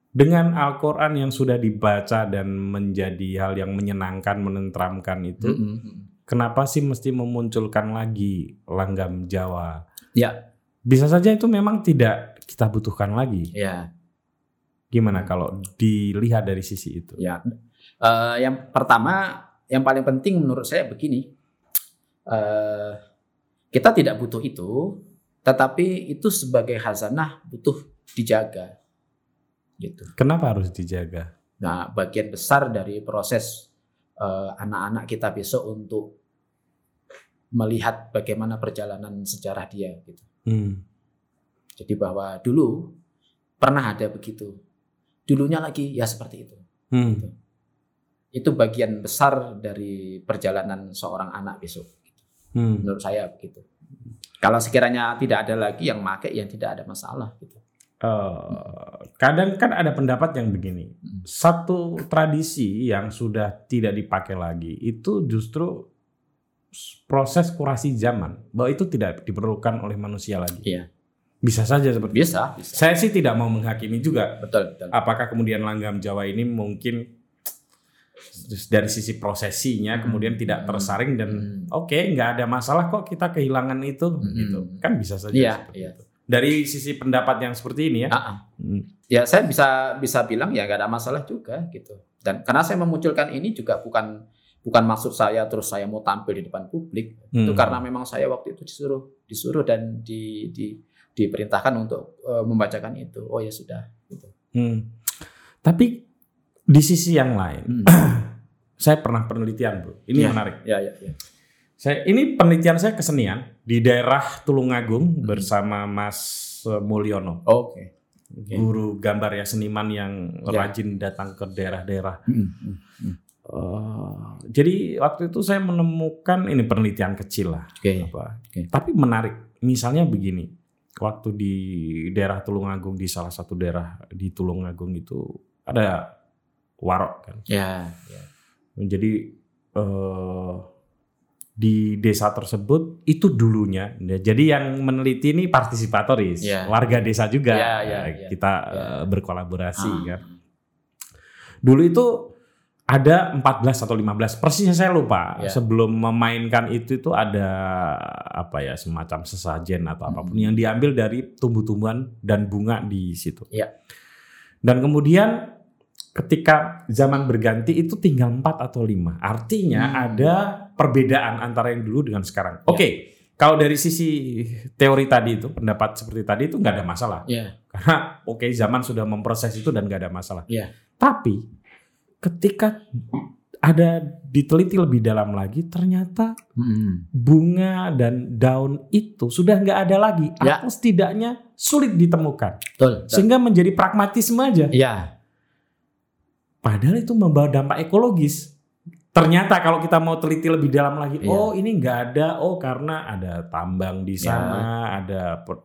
dengan Al-Qur'an yang sudah dibaca dan menjadi hal yang menyenangkan, menenteramkan itu, Mm-mm. kenapa sih mesti memunculkan lagi langgam Jawa? Ya. Bisa saja itu memang tidak kita butuhkan lagi. Ya, Gimana kalau dilihat dari sisi itu? ya. Eh, yang pertama, yang paling penting menurut saya begini, Eh, kita tidak butuh itu, tetapi itu sebagai hazanah butuh dijaga, gitu. Kenapa harus dijaga? Nah, bagian besar dari proses eh, anak-anak kita besok untuk melihat bagaimana perjalanan sejarah dia, gitu. Hmm. Jadi bahwa dulu pernah ada begitu. Dulunya lagi ya seperti itu. Hmm. Itu bagian besar dari perjalanan seorang anak besok. Hmm. Menurut saya begitu. Kalau sekiranya tidak ada lagi yang make, yang tidak ada masalah. Gitu. Eh, kadang kan ada pendapat yang begini, Hmm. satu tradisi yang sudah tidak dipakai lagi itu justru proses kurasi zaman, bahwa itu tidak diperlukan oleh manusia lagi. Iya. Bisa saja seperti itu. Bisa, bisa. Saya sih tidak mau menghakimi juga. Betul, betul. Apakah kemudian langgam Jawa ini mungkin dari sisi prosesinya kemudian tidak tersaring dan Hmm. oke nggak ada masalah kok kita kehilangan itu Hmm. gitu kan bisa saja Iya, seperti iya. itu. Dari sisi pendapat yang seperti ini ya. Hmm. Ya saya bisa bisa bilang ya gak ada masalah juga gitu. Dan karena saya memunculkan ini juga bukan bukan maksud saya terus saya mau tampil di depan publik. Itu Hmm. karena memang saya waktu itu disuruh disuruh dan di, di diperintahkan untuk eh, membacakan itu. Oh ya sudah gitu. Hmm. Tapi di sisi yang lain, saya pernah penelitian, bro. Ini Iya. menarik. Ya ya ya. Saya ini penelitian saya kesenian di daerah Tulungagung Hmm. bersama Mas eh, Mulyono, Oke. guru gambar ya seniman yang Ya. rajin datang ke daerah-daerah. Hmm, hmm. Eh, jadi waktu itu saya menemukan ini penelitian kecil lah, Oke. apa. Oke. Tapi menarik. Misalnya begini, waktu di daerah Tulungagung di salah satu daerah di Tulungagung itu ada warok kan. Ya, ya. Jadi eh, di desa tersebut itu dulunya, ya, jadi yang meneliti ini partisipatoris, Ya. warga desa juga, Ya, ya, Eh, ya. kita Ya. eh, berkolaborasi Ah. kan. Dulu itu ada 14 atau 15 persisnya saya lupa. Ya. Sebelum memainkan itu itu ada apa ya semacam sesajen atau apa pun Hmm. yang diambil dari tumbuh-tumbuhan dan bunga di situ. Ya. Dan kemudian ketika zaman berganti itu tinggal 4 atau 5. Artinya Hmm. ada perbedaan antara yang dulu dengan sekarang. Ya. Oke, kalau dari sisi teori tadi itu pendapat seperti tadi itu nggak ada masalah. Ya. Karena oke zaman sudah memproses itu dan nggak ada masalah. Iya. Tapi ketika ada diteliti lebih dalam lagi, ternyata Hmm. bunga dan daun itu sudah nggak ada lagi Ya. atau setidaknya sulit ditemukan, Betul. betul. sehingga menjadi pragmatisme aja. Ya. Padahal itu membawa dampak ekologis. Ternyata kalau kita mau teliti lebih dalam lagi, Iya. oh ini nggak ada, oh karena ada tambang di Ya. sana, ada per-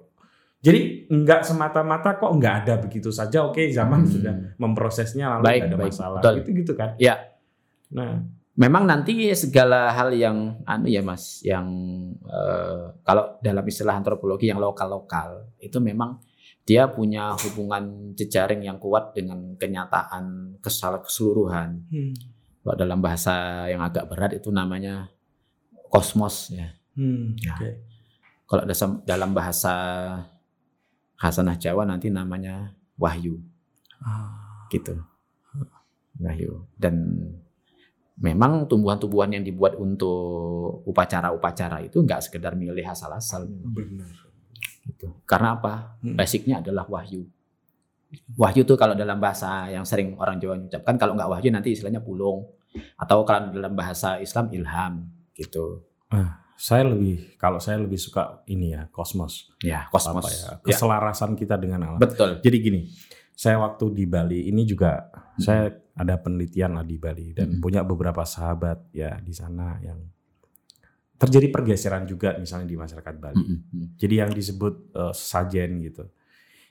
jadi nggak semata-mata kok nggak ada begitu saja. Oke zaman Hmm. sudah memprosesnya lalu Baik, ada baik. masalah. Betul. Itu gitu kan? Ya. Nah memang nanti segala hal yang anu ya Mas, yang eh, kalau dalam istilah antropologi yang lokal-lokal itu memang dia punya hubungan jejaring yang kuat dengan kenyataan kesal keseluruhan. Hmm. Kalau dalam bahasa yang agak berat itu namanya kosmos ya. Hmm. Ya. Oke. Kalau dalam bahasa Hasanah Jawa nanti namanya wahyu Ah. gitu. Wahyu. Dan memang tumbuhan-tumbuhan yang dibuat untuk upacara-upacara itu nggak sekedar milih asal-asal. Benar. Gitu. Karena apa? Hmm. Basicnya adalah wahyu. Wahyu itu kalau dalam bahasa yang sering orang Jawa ucapkan, kalau nggak wahyu nanti istilahnya pulung. Atau kalau dalam bahasa Islam ilham gitu. Saya lebih kalau saya lebih suka ini ya kosmos. Ya, kosmos. ya? Ya, Keselarasan kita dengan alam. betul. Jadi gini, saya waktu di Bali ini juga Hmm. saya ada penelitian lah di Bali dan Hmm. punya beberapa sahabat ya di sana yang terjadi pergeseran juga misalnya di masyarakat Bali. Mm, mm, mm. Jadi yang disebut eh, sajen gitu.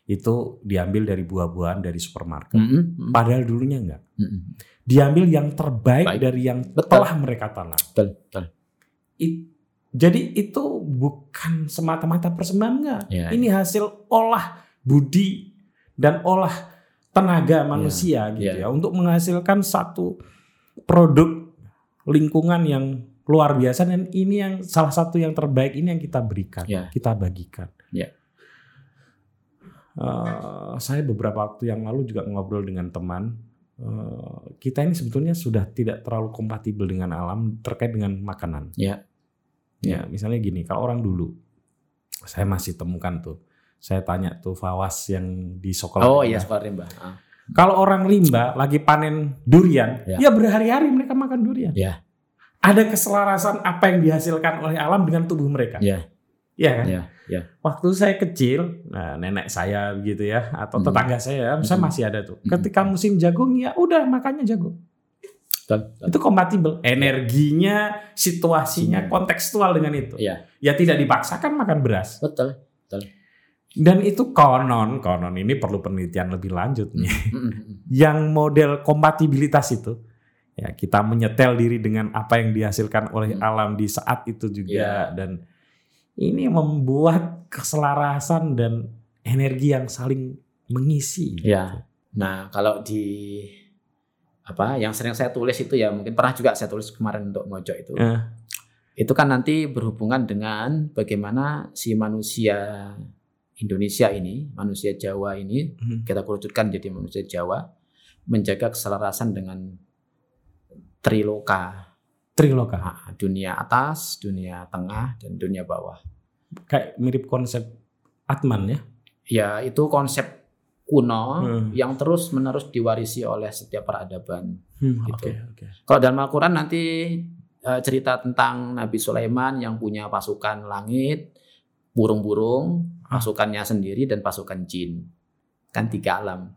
Itu diambil dari buah-buahan dari supermarket. Mm, mm, mm. Padahal dulunya enggak. Mm, mm. Diambil yang terbaik Baik. dari yang Betul. telah mereka tanam. Betul, betul. It- jadi itu bukan semata-mata persembahan enggak. Ya, Ini hasil olah budi dan olah tenaga manusia gitu ya. ya untuk menghasilkan satu produk lingkungan yang luar biasa dan ini yang salah satu yang terbaik ini yang kita berikan, Ya. kita bagikan. Ya. Eh, saya beberapa waktu yang lalu juga ngobrol dengan teman. eh, kita ini sebetulnya sudah tidak terlalu kompatibel dengan alam terkait dengan makanan. Ya. Ya, misalnya gini, kalau orang dulu, saya masih temukan tuh, saya tanya tuh Fawas yang di Sokolah. Oh iya, seperti Mbak. Ah. Kalau orang rimba lagi panen durian, Ya. ya, berhari-hari mereka makan durian. Ya. Ada keselarasan apa yang dihasilkan oleh alam dengan tubuh mereka. Ya. Iya kan? Ya, ya. Waktu saya kecil, nah nenek saya gitu ya, atau Hmm. tetangga saya, saya Hmm. masih ada tuh. Ketika musim jagung, ya udah makannya jagung. Betul, betul. Itu kompatibel. Energinya, situasinya, kontekstual dengan itu. Iya. Ya tidak dipaksakan makan beras. Betul. Dan itu konon, konon ini perlu penelitian lebih lanjut nih. Mm, mm, mm. Yang model kompatibilitas itu, ya kita menyetel diri dengan apa yang dihasilkan oleh Hmm. alam di saat itu juga, Ya. dan ini membuat keselarasan dan energi yang saling mengisi. Ya. Nah, kalau di apa yang sering saya tulis itu ya mungkin pernah juga saya tulis kemarin untuk mojok itu. Eh. Itu kan nanti berhubungan dengan bagaimana si manusia Indonesia ini, manusia Jawa ini Hmm. kita kerucutkan jadi manusia Jawa menjaga keselarasan dengan triloka, Triloka, Ah, dunia atas, dunia tengah dan dunia bawah. kayak mirip konsep Atman ya. Ya, itu konsep kuno Hmm. yang terus-menerus diwarisi oleh setiap peradaban. Hmm, Gitu. Oke, oke. Kalau dalam Al-Quran nanti eh, cerita tentang Nabi Sulaiman yang punya pasukan langit, burung-burung, Ah. pasukannya sendiri dan pasukan jin. Kan tiga alam.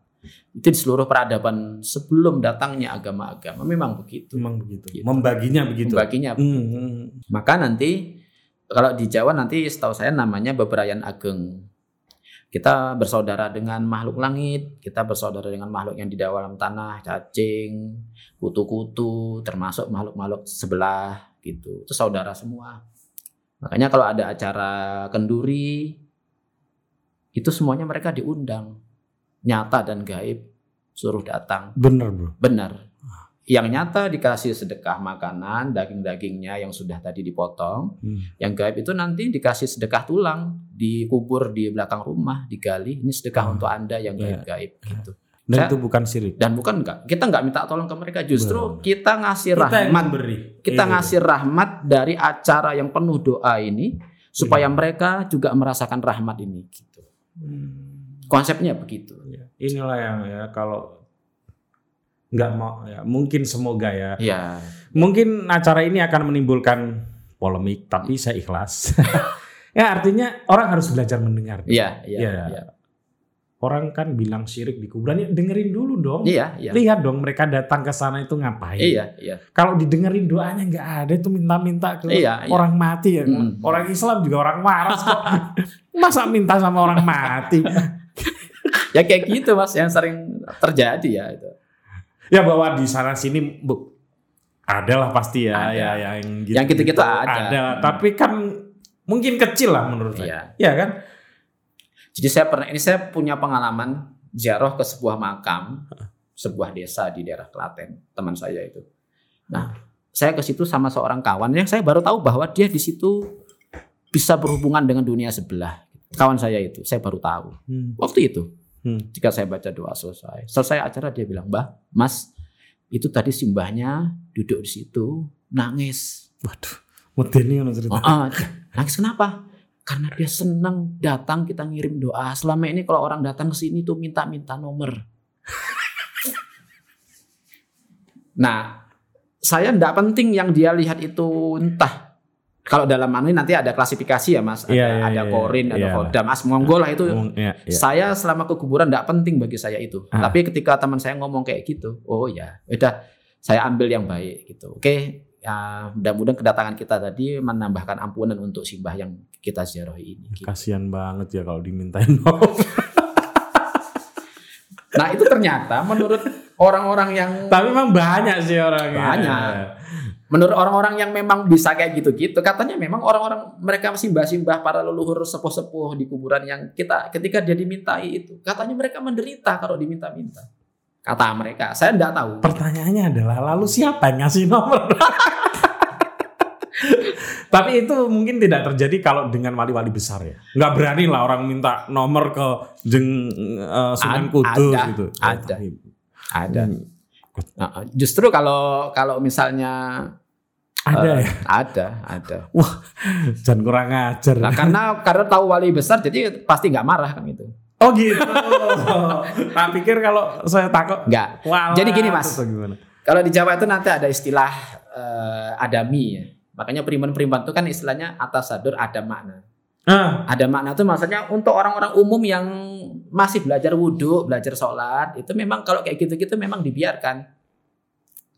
Itu di seluruh peradaban sebelum datangnya agama-agama memang begitu. Memang begitu. Gitu. Membaginya begitu. Membaginya. Hmm, hmm. Maka nanti kalau di Jawa nanti setahu saya namanya beberayan ageng. Kita bersaudara dengan makhluk langit, kita bersaudara dengan makhluk yang di dalam tanah, cacing, kutu-kutu, termasuk makhluk-makhluk sebelah gitu. Itu saudara semua. Makanya kalau ada acara kenduri itu semuanya mereka diundang. Nyata dan gaib suruh datang. Bener bro. Benar. Yang nyata dikasih sedekah makanan, daging-dagingnya yang sudah tadi dipotong. Hmm. Yang gaib itu nanti dikasih sedekah tulang, dikubur di belakang rumah, digali. Ini sedekah Oh, untuk Anda yang iya. gaib-gaib gitu. Dan Saya- itu bukan sirik. Dan bukan enggak, kita enggak minta tolong ke mereka, justru Benar. kita ngasih Kita rahmat. memberi. Kita Iya. ngasih rahmat dari acara yang penuh doa ini supaya Iya. mereka juga merasakan rahmat ini gitu. Hmm. Konsepnya begitu. Ya, Inilah yang ya kalau nggak mau ya mungkin semoga ya Ya, mungkin acara ini akan menimbulkan polemik tapi saya ikhlas ya artinya orang harus belajar mendengar iya, iya, Iya. iya. orang kan bilang syirik di kuburan ya dengerin dulu dong Iya, iya. lihat dong mereka datang ke sana itu ngapain Iya, iya. kalau didengerin doanya nggak ada itu minta-minta ke Iya, iya. orang mati ya Mm. orang Islam juga orang waras kok masa minta sama orang mati Ya kayak gitu Mas yang sering terjadi ya itu. ya bahwa di sana sini bu Ada lah pasti ya, Ada. ya yang gitu. Yang gitu-gitu ada. Tapi kan mungkin kecil lah menurut saya. Iya kan? Jadi saya pernah ini saya punya pengalaman ziarah ke sebuah makam, sebuah desa di daerah Klaten, teman saya itu. Nah, saya ke situ sama seorang kawan yang saya baru tahu bahwa dia di situ bisa berhubungan dengan dunia sebelah. Kawan saya itu, saya baru tahu. Hmm. Waktu itu, Hmm. ketika saya baca doa selesai, selesai acara dia bilang, "Mbah, Mas, itu tadi simbahnya duduk di situ nangis." Waduh, medeni ngono cerita. Oh, ah, nangis kenapa? Karena dia senang datang kita ngirim doa. Selama ini kalau orang datang ke sini tuh minta-minta nomor. Nah, saya ndak penting yang dia lihat itu entah. Kalau dalam mana nanti ada klasifikasi ya mas, ada, Iya, iya, ada iya, korin, ada iya. kodam, mas monggo lah itu. Iya, iya. Saya selama ke kuburan ndak penting bagi saya itu. Ah. Tapi ketika teman saya ngomong kayak gitu, oh ya, udah saya ambil yang baik gitu. Oke, ya mudah-mudahan kedatangan kita tadi menambahkan ampunan untuk simbah yang kita ziarahi ini. gitu. Kasihan banget ya kalau dimintain. Nah itu ternyata menurut orang-orang yang Tapi memang banyak sih orangnya. Banyak. menurut orang-orang yang memang bisa kayak gitu-gitu, katanya memang orang-orang mereka simbah-simbah para leluhur sepuh-sepuh di kuburan yang kita ketika dia dimintai itu, katanya mereka menderita kalau diminta-minta. Kata mereka, saya enggak tahu. Pertanyaannya adalah lalu siapa yang ngasih nomor? Tapi itu mungkin tidak terjadi kalau dengan wali-wali besar ya. Nggak berani lah orang minta nomor ke jeng eh, Sunan Kudus ada, gitu. ada. Ada. Hmm, Nah, justru kalau kalau misalnya ada eh, ya. ada, ada. Jangan kurang ajar. Nah, karena karena tahu wali besar jadi pasti nggak marah kan itu. Oh gitu. tak pikir kalau saya takut. Nggak. Walah, Jadi gini, Mas. Kalau di Jawa itu nanti ada istilah eh, adami ya. Makanya periman-periman itu kan istilahnya atas sadur ada makna. Ah, Ada makna itu maksudnya untuk orang-orang umum yang masih belajar wudhu, belajar sholat, itu memang kalau kayak gitu-gitu memang dibiarkan.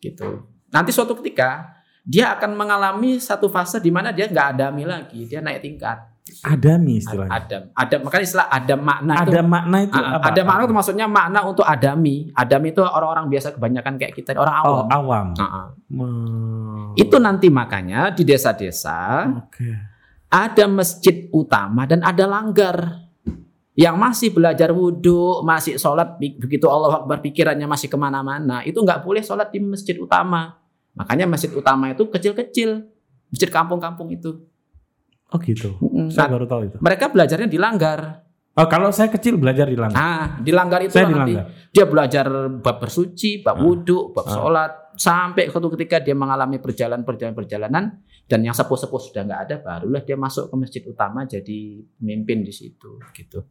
Gitu. Nanti suatu ketika dia akan mengalami satu fase di mana dia nggak adami lagi, dia naik tingkat. Adami istilahnya. Adam, adam makanya istilah adam makna itu. Ada makna itu Ah, apa? ada makna itu maksudnya makna untuk adami. Adami itu orang-orang biasa kebanyakan kayak kita, orang Oh, awam. awam. Ah, ah. Hmm. Itu nanti makanya di desa-desa Oke. ada masjid utama dan ada langgar yang masih belajar wudhu, masih sholat be- begitu Allah Akbar pikirannya masih ke mana-mana, itu nggak boleh sholat di masjid utama. Makanya masjid utama itu kecil-kecil, masjid kampung-kampung itu. Oh gitu. Mm, Saya nah, baru tahu itu. mereka belajarnya di langgar. Oh, kalau saya kecil belajar di langgar. Nah, di langgar itu saya nanti dia belajar bab bersuci, bab Ah. wudhu, bab Ah. sholat, sampai suatu ketika dia mengalami perjalanan-perjalanan dan yang sepuh-sepuh sudah nggak ada, barulah dia masuk ke masjid utama jadi pemimpin di situ, gitu.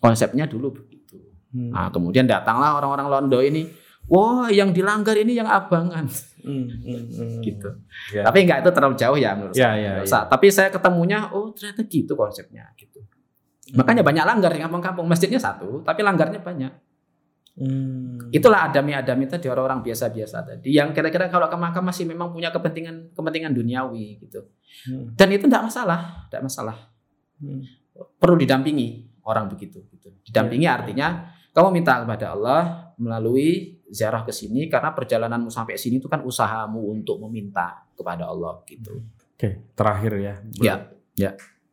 Konsepnya dulu begitu. Hmm. Nah, kemudian datanglah orang-orang Londo ini, wah yang di langgar ini yang abangan, Hmm, hmm, hmm. gitu. Ya. Tapi nggak itu terlalu jauh ya menurut Ya, saya. ya, ya. Tapi saya ketemunya, oh ternyata gitu konsepnya, gitu. Makanya banyak langgar di kampung-kampung, masjidnya satu, tapi langgarnya banyak. Hmm. Itulah adami-adami tadi orang-orang biasa-biasa tadi yang kira-kira kalau ke makam masih memang punya kepentingan kepentingan duniawi gitu. Hmm. Dan itu tidak masalah, tidak masalah. Hmm. Perlu didampingi orang begitu gitu. Didampingi Ya. artinya kamu minta kepada Allah melalui ziarah ke sini karena perjalananmu sampai sini itu kan usahamu untuk meminta kepada Allah gitu. Oke, terakhir ya. Ya, ya.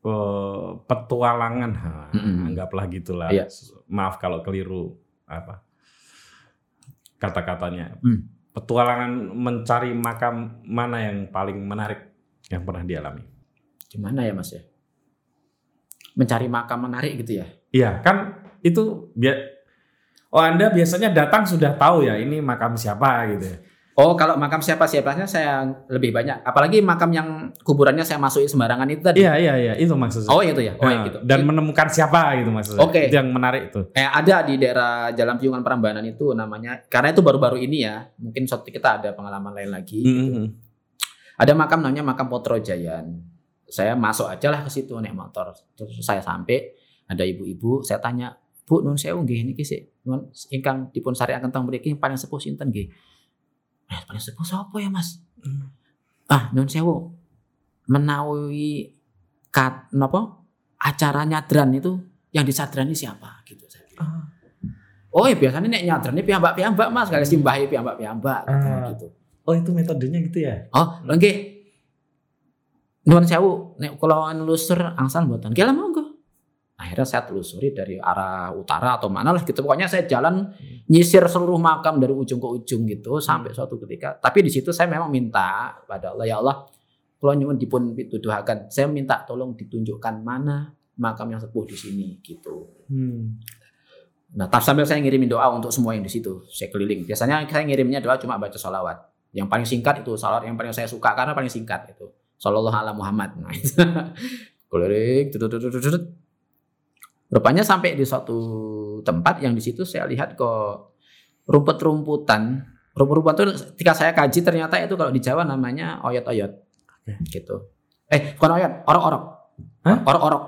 Eh, petualangan, ha, Mm-mm. anggaplah gitulah. Iya. Maaf kalau keliru apa kata-katanya. Hmm. Petualangan mencari makam mana yang paling menarik yang pernah dialami? Gimana ya Mas ya? Mencari makam menarik gitu ya. Iya, kan itu dia Oh, Anda biasanya datang sudah tahu ya ini makam siapa gitu ya. Oh, kalau makam siapa-siapanya saya lebih banyak. Apalagi makam yang kuburannya saya masuki sembarangan itu tadi. Iya, iya, iya, itu maksud saya. Oh, itu ya. Oh, Nah, gitu. Dan menemukan siapa gitu maksudnya. Oke. Itu yang menarik itu. Eh, ada di daerah Jalan Piungan Prambanan itu namanya karena itu baru-baru ini ya. Mungkin suatu kita ada pengalaman lain lagi. gitu. Mm-mm. Ada makam namanya makam Potro Jayan. Saya masuk aja lah ke situ naik motor. Terus saya sampai ada ibu-ibu, saya tanya, "Bu, nun sewu nggih niki sih. Nun ingkang dipun sariaken teng mriki paling sepuh sinten nggih?" Eh, paling sepuh sapa ya, Mas? Hmm. Ah, nun sewu. Menawi kat napa? Acara nyadran itu yang disadrani siapa gitu saya bilang. Ah. Oh, ya biasanya nek nyadrani piyambak-piyambak Mas, kali simbahi piyambak-piyambak Ah. gitu. Oh itu metodenya gitu ya? Oh, lagi Nuwun sewu, nek kula nelusur angsal mboten. Kira monggo. Akhirnya saya telusuri dari arah utara atau mana lah gitu. Pokoknya saya jalan nyisir seluruh makam dari ujung ke ujung gitu sampai suatu ketika. Tapi di situ saya memang minta pada Allah ya Allah, kalau nyuwun dipun pituduhaken, saya minta tolong ditunjukkan mana makam yang sepuh di sini gitu. Hmm. Nah, tak sambil saya ngirimin doa untuk semua yang di situ. Saya keliling. Biasanya saya ngirimnya doa cuma baca sholawat. Yang paling singkat itu sholawat yang paling saya suka karena paling singkat itu. Sallallahu ala Muhammad. Nah, keliling. Rupanya sampai di suatu tempat yang di situ saya lihat kok rumput-rumputan. Rumput-rumputan itu ketika saya kaji ternyata itu kalau di Jawa namanya oyot-oyot. Oke. Gitu. Eh, bukan oyot, orok-orok. Hah? Orok-orok.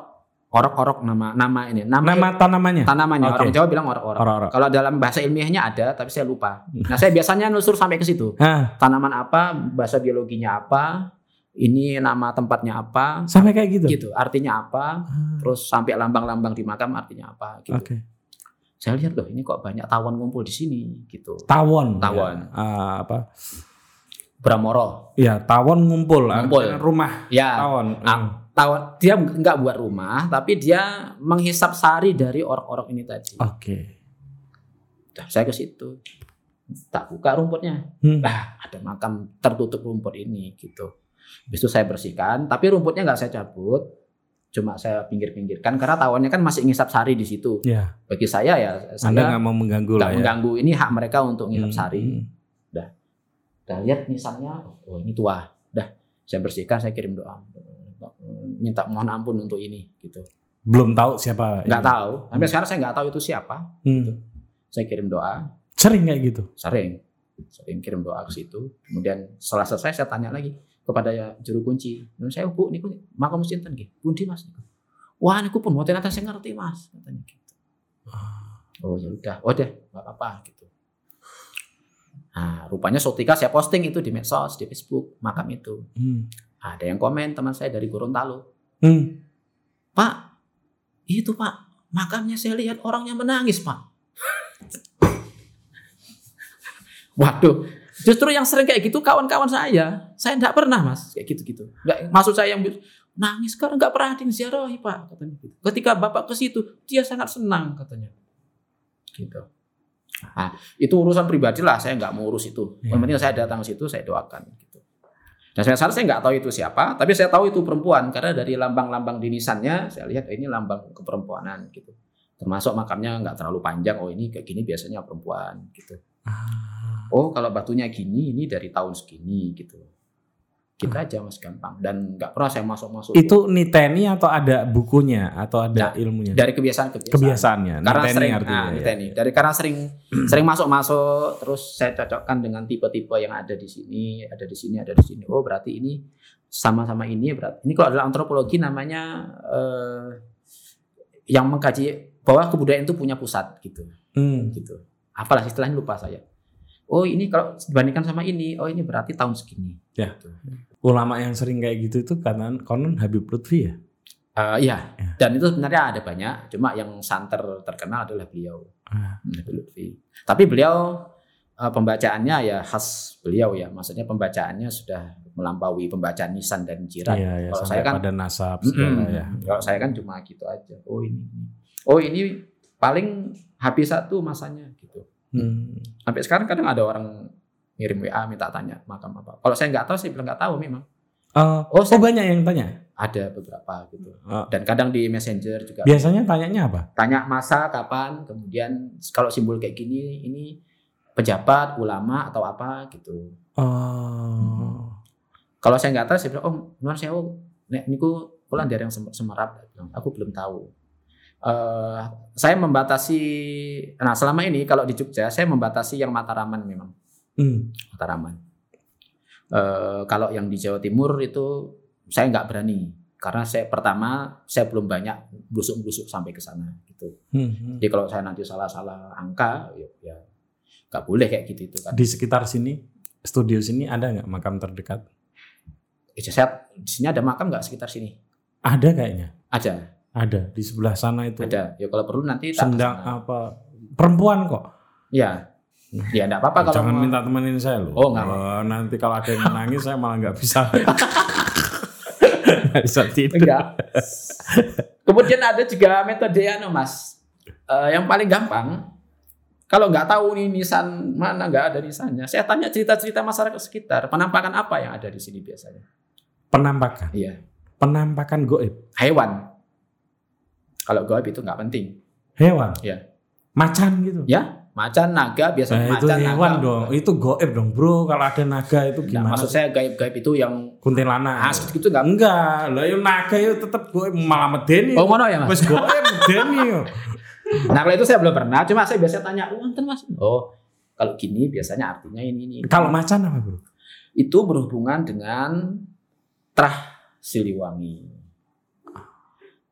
Orok-orok nama nama ini. Nama, Nama tanamannya? tanamannya. Oke. Orang Jawa bilang orok-orok. Kalau dalam bahasa ilmiahnya ada, tapi saya lupa. Nah, saya biasanya nusur sampai ke situ. Hah, Tanaman apa, bahasa biologinya apa, ini nama tempatnya apa, sampai kayak gitu? gitu. Artinya apa, Ah, terus sampai lambang-lambang di makam artinya apa, gitu. Oke. Saya lihat loh, ini kok banyak tawon ngumpul di sini, gitu. Tawon. Tawon. Ya. Ah, apa? Bramoro, Ya, tawon ngumpul. Ngumpul. Rumah ya. tawon. Ah. Hmm. Tawon, dia nggak buat rumah, tapi dia menghisap sari dari orok-orok ini tadi. Oke. Dah, saya ke situ, tak buka rumputnya. Hmm. Lah, ada makam tertutup rumput ini gitu. Habis itu saya bersihkan, tapi rumputnya nggak saya cabut, cuma saya pinggir-pinggirkan karena tawonnya kan masih ngisap sari di situ. Ya, Bagi saya ya Anda saya nggak mau mengganggu nggak lah ya. mengganggu. Ini hak mereka untuk ngisap Hmm, sari. hmm. Udah lihat misalnya, oh ini tua. Dah, saya bersihkan, saya kirim doa. Minta mohon ampun untuk ini gitu. Belum tahu siapa. Nggak tahu. Sampai sekarang saya nggak tahu itu siapa. Hmm. Saya kirim doa, Sering kayak gitu. sering sering kirim doa ke situ kemudian setelah selesai saya tanya lagi kepada ya juru kunci. Menurut saya bu niku makam sinten nggih? Pundi mas? Niku. Wah niku pun mboten nate saya ngerti mas katanya gitu. Oh ya udah oh deh nggak apa-apa gitu. Nah rupanya Sotika saya posting itu di medsos di Facebook makam itu. Hmm. ada yang komen teman saya dari Gorontalo. Hmm. Pak itu Pak makamnya saya lihat orangnya menangis Pak. Waduh, justru yang sering kayak gitu kawan-kawan saya. Saya enggak pernah mas kayak gitu-gitu. Enggak, maksud saya yang bil- nangis sekarang enggak pernah ada yang ziarahi pak katanya gitu. Ketika bapak ke situ dia sangat senang katanya. Gitu. Nah, itu urusan pribadi lah. Saya nggak mau urus itu. Iya. Yang penting saya datang ke situ saya doakan. Gitu. Dan saya saya nggak tahu itu siapa, tapi saya tahu itu perempuan karena dari lambang-lambang di nisannya saya lihat eh, ini lambang keperempuanan gitu. Termasuk makamnya nggak terlalu panjang. Oh ini kayak gini biasanya perempuan gitu. Ah. Oh kalau batunya gini ini dari tahun segini gitu. Kita aja mas gampang dan nggak pernah saya masuk-masuk Itu niteni atau ada bukunya atau ada Nah, ilmunya? dari kebiasaan-kebiasaan. Kebiasaannya. Karena Niteni sering artinya. ah, ya. niteni. Dari karena sering sering masuk-masuk terus saya cocokkan dengan tipe-tipe yang ada di sini, ada di sini, ada di sini. Oh berarti ini sama-sama ini berarti. Ini kalau dalam antropologi namanya eh, yang mengkaji bahwa kebudayaan itu punya pusat gitu. Hmm. gitu. Apalah istilahnya lupa saya. Oh ini kalau dibandingkan sama ini, oh ini berarti tahun segini. Ya. Gitu. Ulama yang sering kayak gitu itu karena konon Habib Lutfi ya. Eh, iya. Ya. Dan itu sebenarnya ada banyak. Cuma yang santer terkenal adalah beliau, Ah. Nabi Lutfi. Tapi beliau eh, pembacaannya ya khas beliau ya. Maksudnya pembacaannya sudah melampaui pembacaan nisan dan jiran. Iya, ya, Kalau saya kan- pada nasab segala Mm-mm. ya. Kalau saya kan cuma gitu aja. Oh ini. Oh ini paling habis satu masanya gitu. Hmm. Sampai sekarang kadang ada orang ngirim WA minta tanya makam apa. Kalau saya nggak tahu, saya bilang nggak tahu memang. Oh, Oh, oh, saya- banyak yang tanya. Ada beberapa gitu. Oh, Dan kadang di messenger juga biasanya tanyanya apa? tanya masa kapan, kemudian kalau simbol kayak gini ini pejabat, ulama atau apa gitu. Oh. Kalau saya nggak tahu, saya bilang, oh, nuan saya nek niku pulang dari yang Sem- semerap. Aku belum tahu. Eh, saya membatasi, nah selama ini kalau di Jogja saya membatasi yang Mataraman memang. Hmm. Mataraman. Eh, kalau yang di Jawa Timur itu saya nggak berani karena saya pertama saya belum banyak busuk-busuk sampai ke sana gitu. Hmm. Jadi kalau saya nanti salah-salah angka ya, ya nggak boleh kayak gitu itu kan. Di sekitar sini, studio sini ada nggak makam terdekat? Eh, saya di sini ada makam nggak sekitar sini? Ada kayaknya. Ada, Ada di sebelah sana itu. ada. Ya kalau perlu nanti Sendang apa? Perempuan kok. Ya, Ya enggak apa-apa kalau Jangan mau- minta temenin saya loh. Oh, nggak Eh, nanti kalau ada yang menangis saya malah nggak bisa. Nggak bisa tidur. Enggak. Kemudian ada juga metode anu Mas. Eh, yang paling gampang kalau nggak tahu nih nisan mana nggak ada nisannya, saya tanya cerita-cerita masyarakat sekitar, penampakan apa yang ada di sini biasanya? Penampakan. Iya, Penampakan goib. hewan. Kalau goib itu nggak penting. Hewan. Iya. Macan gitu. Ya, macan, naga, biasanya Nah, itu macan, hewan naga. dong. Itu goib dong, Bro. Kalau ada naga itu Nah, gimana? maksud saya gaib-gaib itu yang kuntilanak. asli gitu nggak? Enggak, lah yo naga yo tetep goib malah medeni. Oh ngono ya mas? Wis goib medeni yo. Nah kalau itu saya belum pernah, cuma saya biasa tanya, oh enten mas? Oh kalau gini biasanya artinya ini ini. Kalau macan apa, Bro? itu berhubungan dengan terah Siliwangi.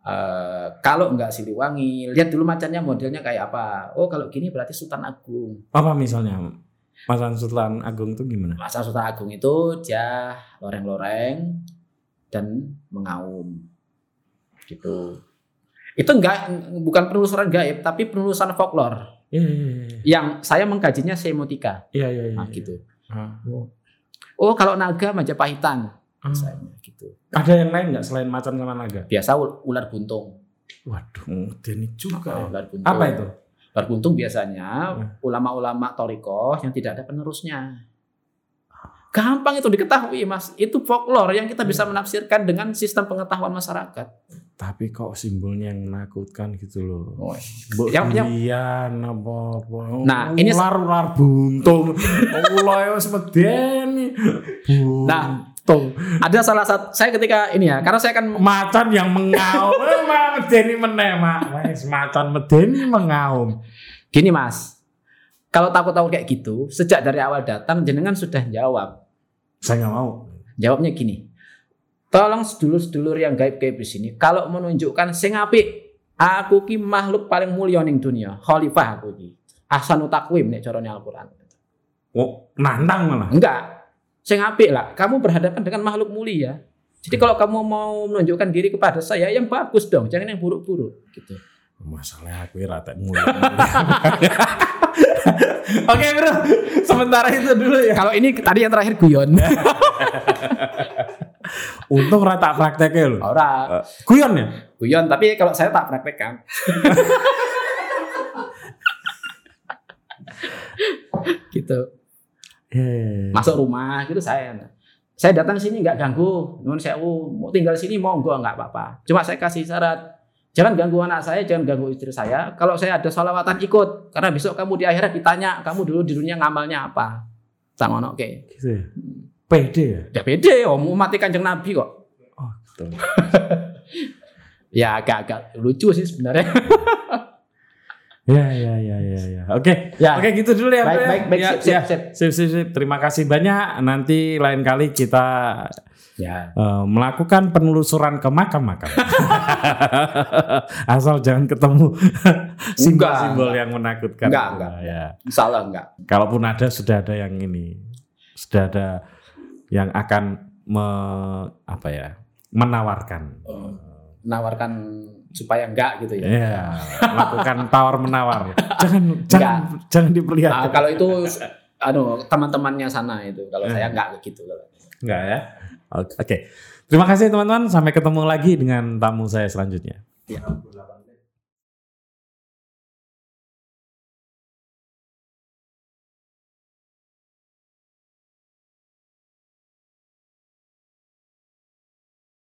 Eh, kalau nggak Siliwangi, lihat dulu macannya modelnya kayak apa. Oh kalau gini berarti Sultan Agung. Apa misalnya? Macan Sultan Agung itu gimana? Masa Sultan Agung itu dia loreng-loreng dan mengaum. Gitu. Itu enggak bukan penelusuran gaib tapi penelusuran folklore Iya, iya, iya. yang saya mengkajinya semotika. Iya, iya, iya. Nah, gitu. Ah. Oh kalau naga Majapahitan Ah. misalnya gitu. Ada yang lain nggak selain macan sama naga? Biasa ul- ular buntung. Waduh, medeni juga. ya. Ular buntung. Apa itu? Ular buntung biasanya Hmm. ulama-ulama torikoh yang tidak ada penerusnya. Gampang itu diketahui mas. Itu folklore yang kita bisa Hmm. menafsirkan dengan sistem pengetahuan masyarakat. Tapi kok simbolnya yang menakutkan gitu loh. Oh, Mbok Yang- yang- apa apa. Nah, ini- ular ular buntung. ular wis medeni. Nah, Ada salah satu saya ketika ini ya, karena saya kan macan yang mengaum Eh, medeni meneh mak macan medeni mengaum gini mas. Kalau takut-takut kayak gitu, sejak dari awal datang jenengan sudah jawab. saya nggak mau Jawabnya gini. Tolong sedulur-sedulur yang gaib-gaib di sini, kalau menunjukkan sing apik, aku ki makhluk paling mulia ning dunia, khalifah aku ki. Ahsanu takwim nek carane Al-Qur'an. oh nantang malah Enggak. Sing apik lah, kamu berhadapan dengan makhluk mulia. Jadi kalau kamu mau menunjukkan diri kepada saya yang bagus dong, jangan yang buruk-buruk gitu. masalah aku rata mulia oke bro sementara itu dulu ya Kalau ini tadi yang terakhir guyon. untung rata prakteknya loh Ora, Eh, guyon ya guyon tapi kalau saya tak praktekkan. gitu. Eh, masuk rumah gitu saya saya datang sini nggak ganggu nuwun sewu mau tinggal sini monggo nggak apa-apa. Cuma saya kasih syarat jangan ganggu anak saya jangan ganggu istri saya. Kalau saya ada sholawatan ikut. Karena besok kamu di akhirat ditanya kamu dulu di dunia ngamalnya apa. Sama oke. Gitu ya? Pede ya? Ya pede om mati kanjeng nabi kok. Oh gitu ya agak-agak lucu sih sebenarnya ya ya ya ya ya oke ya oke gitu dulu ya baik ya. baik baik Ya, sip, ya. sip. Sip, sip, sip. Terima kasih banyak. Nanti lain kali kita ya eh, melakukan penelusuran ke makam-makam. Asal jangan ketemu simbol-simbol yang menakutkan. Enggak, enggak. Ya. insya Allah enggak Kalaupun ada sudah ada yang ini, sudah ada yang akan me, apa ya, menawarkan. menawarkan supaya enggak gitu ya Ya, melakukan tawar menawar. Jangan jangan jangan Ah, diperlihatkan. kalau itu anu teman-temannya sana itu kalau saya enggak gitu kalau Enggak ya? Oke. Oke. Terima kasih teman-teman. Sampai ketemu lagi dengan tamu saya selanjutnya. ya.